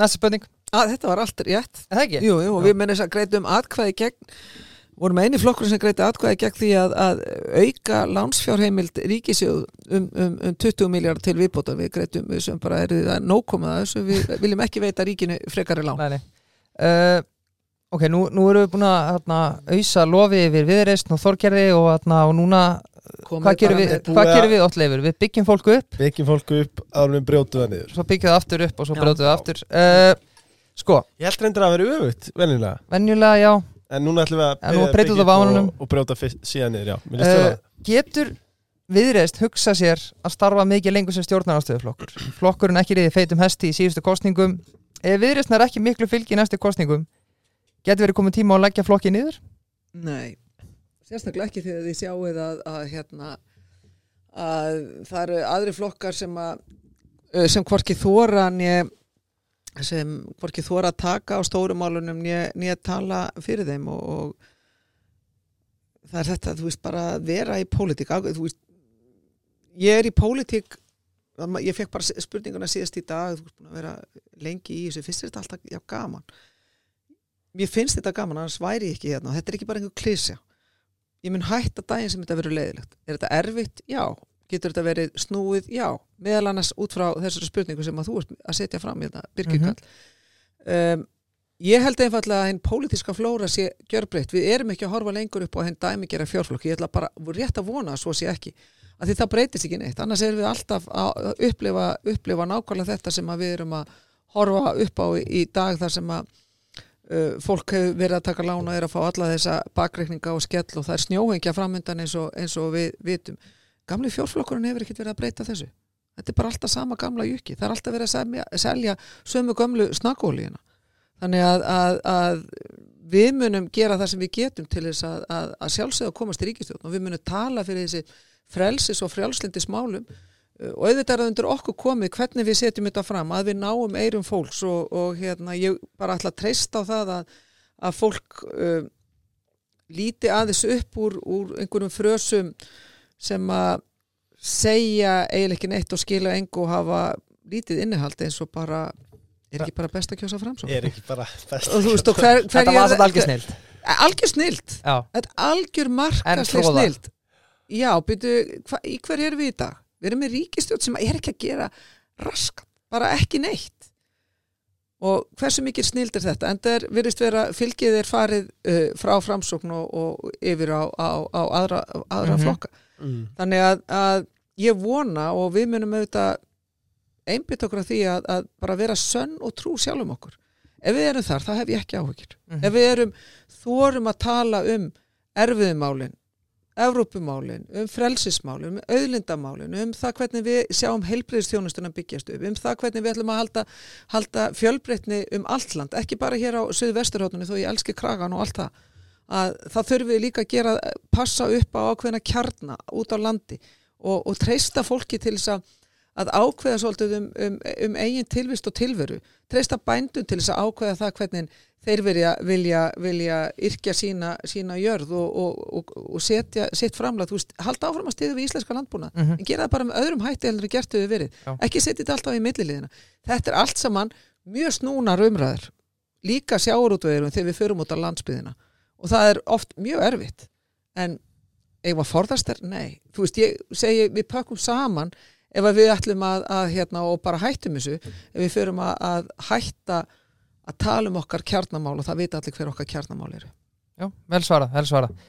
Næsta spurning, Að, þetta var allt rétt. er það ekki? Jú, jú, og við mennum þess að greitum atkvæði gegn vorum eini flokkur sem greiti atkvæði gegn því að, að auka lánsfjárheimild ríkisjóð um, um, um 20 miljardar til viðbóta við greitum við sem bara er það nókomað þessu við viljum ekki veita ríkinu frekari lán Nei, nei. Uh, ok, nú, nú erum við búin að hérna, auðsa lofi yfir viðreist og þorgerði og, hérna, og núna, Komið hvað gerum við, hvað að- gerum við óttleifur? Við byggjum fólku upp. Vekjum fólku upp áður við brjótu það niður. Svo byggjum það aftur upp og svo Já. brjótum við aftur. Uh, sko, Ég held reyndir að vera öfugt, venjulega. Venjulega já. En núna ætlum við að En nú byrja- breytum byggja við á upp vananum. og, og brjóta fyrst, síðan niður, já. Mér líst uh, uh, getur viðreist hugsa sér að starfa mikið lengur sem stjórnarnastöðuflokkur flokkurinn ekki riði feitum hesti í síðustu kostningum ef viðreistn er ekki miklu fylgi í næstu kostningum getur verið komið tíma á að leggja flokki niður? Nei, sérstaklega ekki þegar þið sjáuð að, að hérna að það eru aðri flokkar sem að sem hvorki þóra né sem hvorki þóra að taka á stórumálunum né, né tala fyrir þeim og, og það er þetta, þú veist, bara að vera í pólitík, þú veist ég er í pólitík ég fekk bara spurninguna síðast í dag þú veist búin að vera lengi í þessu finnst þér þetta alltaf já, gaman mér finnst þetta gaman, annars væri ég ekki hérna. Þetta er ekki bara einhver klísja ég mun hætta daginn sem þetta verður leiðilegt. Er þetta erfitt? Já. Getur þetta verið snúið? Já. Meðal annars út frá þessari spurningu sem að þú ert að setja fram hérna, Birgir Mhm. Kall um, ég held einfallega að henn pólitíska flóra sé gjörbreytt, við erum ekki að horfa lengur upp á henn dæmigera fjórflokk, ég ætla bara rétt að vona að svo sé ekki. Að því það breytist ekki neitt, annars erum við alltaf að upplifa, upplifa nákvæmlega þetta sem að við erum að horfa upp á í dag þar sem að fólk hefur verið að taka lána og er að fá alla þessa bakreikninga og skell og það er snjóhengja framöndan eins og, eins og við vitum. Gamli fjórflokkurinn hefur ekkert verið að breyta þessu. Þetta er bara alltaf sama gamla jukki. Það er alltaf verið að semja, selja sömu gömlu snakkólíuna. Þannig að, að, að við munum gera það sem við getum til þess að, að, sjálfsögða komast í ríkistjórn og við munum tala fyrir þessi frelsis og frjálslindi smálum uh, og auðvitað er það undir okkur komið hvernig við setjum þetta fram, að við náum eirum fólks og, og hérna, ég bara ætla að treysta á það að, að fólk uh, líti aðeins upp úr, úr einhverjum frösum sem að segja eiginlega ekki neitt og skila engu og hafa lítið innihald eins og bara er ekki bara best að kjósa fram svo? Er ekki bara best og hver, hver þetta var satt algjör snill algjör snild. Já, þetta er algjör En markasleg fróða. snild. Já, byrju, hva, í hver erum við í dag við erum með ríkistjórn sem er ekki að gera raskat, bara ekki neitt og hversu mikið snild er þetta, en það er, virðist vera fylgið er farið uh, frá framsókn og, og yfir á, á, á aðra, aðra Mhm. flokka mm. þannig að, að ég vona og við munum auðvitað einbytt okkur að því að, að bara vera sönn og trú sjálfum okkur ef við erum þar, þá hef ég ekki áhyggjur Mhm. ef við erum, þorum að tala um erfiðumálin Evrópumálin, um frelsismálin, um auðlindamálin, um það hvernig við sjáum heilbriðstjónustuna byggjast upp, um það hvernig við ætlum að halda, halda fjölbreytni um allt land, ekki bara hér á Suðvesturhóttunni þó ég elski kragan og allt það, að það þurfum við líka að gera, passa upp á ákveðna kjarna út á landi og, og treysta fólki til þess að að ákveða svolítið um, um, um eigin tilvist og tilveru, treysta bændun til þess að ákveða það hvernig þeir vilja, vilja, vilja yrkja sína, sína jörð og, og, og, og setja sitt framlega, þú veist, halda áfram að stiða við íslenska landbúna, Mhm. en gera það bara með öðrum hætti heldur en gert við verið, Já. ekki setja þetta alltaf í milliliðina, þetta er allt saman mjög snúnar umræður. Líka sjáurútvegurum þegar við förum út á landsbyðina og það er oft mjög erfitt. En eigum að forðast þær? Nei, þú veist, ég segi við pökkum saman ef að við ætlum að, að hérna og bara hættum þessu. Ef við förum að, að hætta að tala um okkar kjarnamál og það vita allir hver okkar kjarnamál eru. Já, vel svarað, vel svarað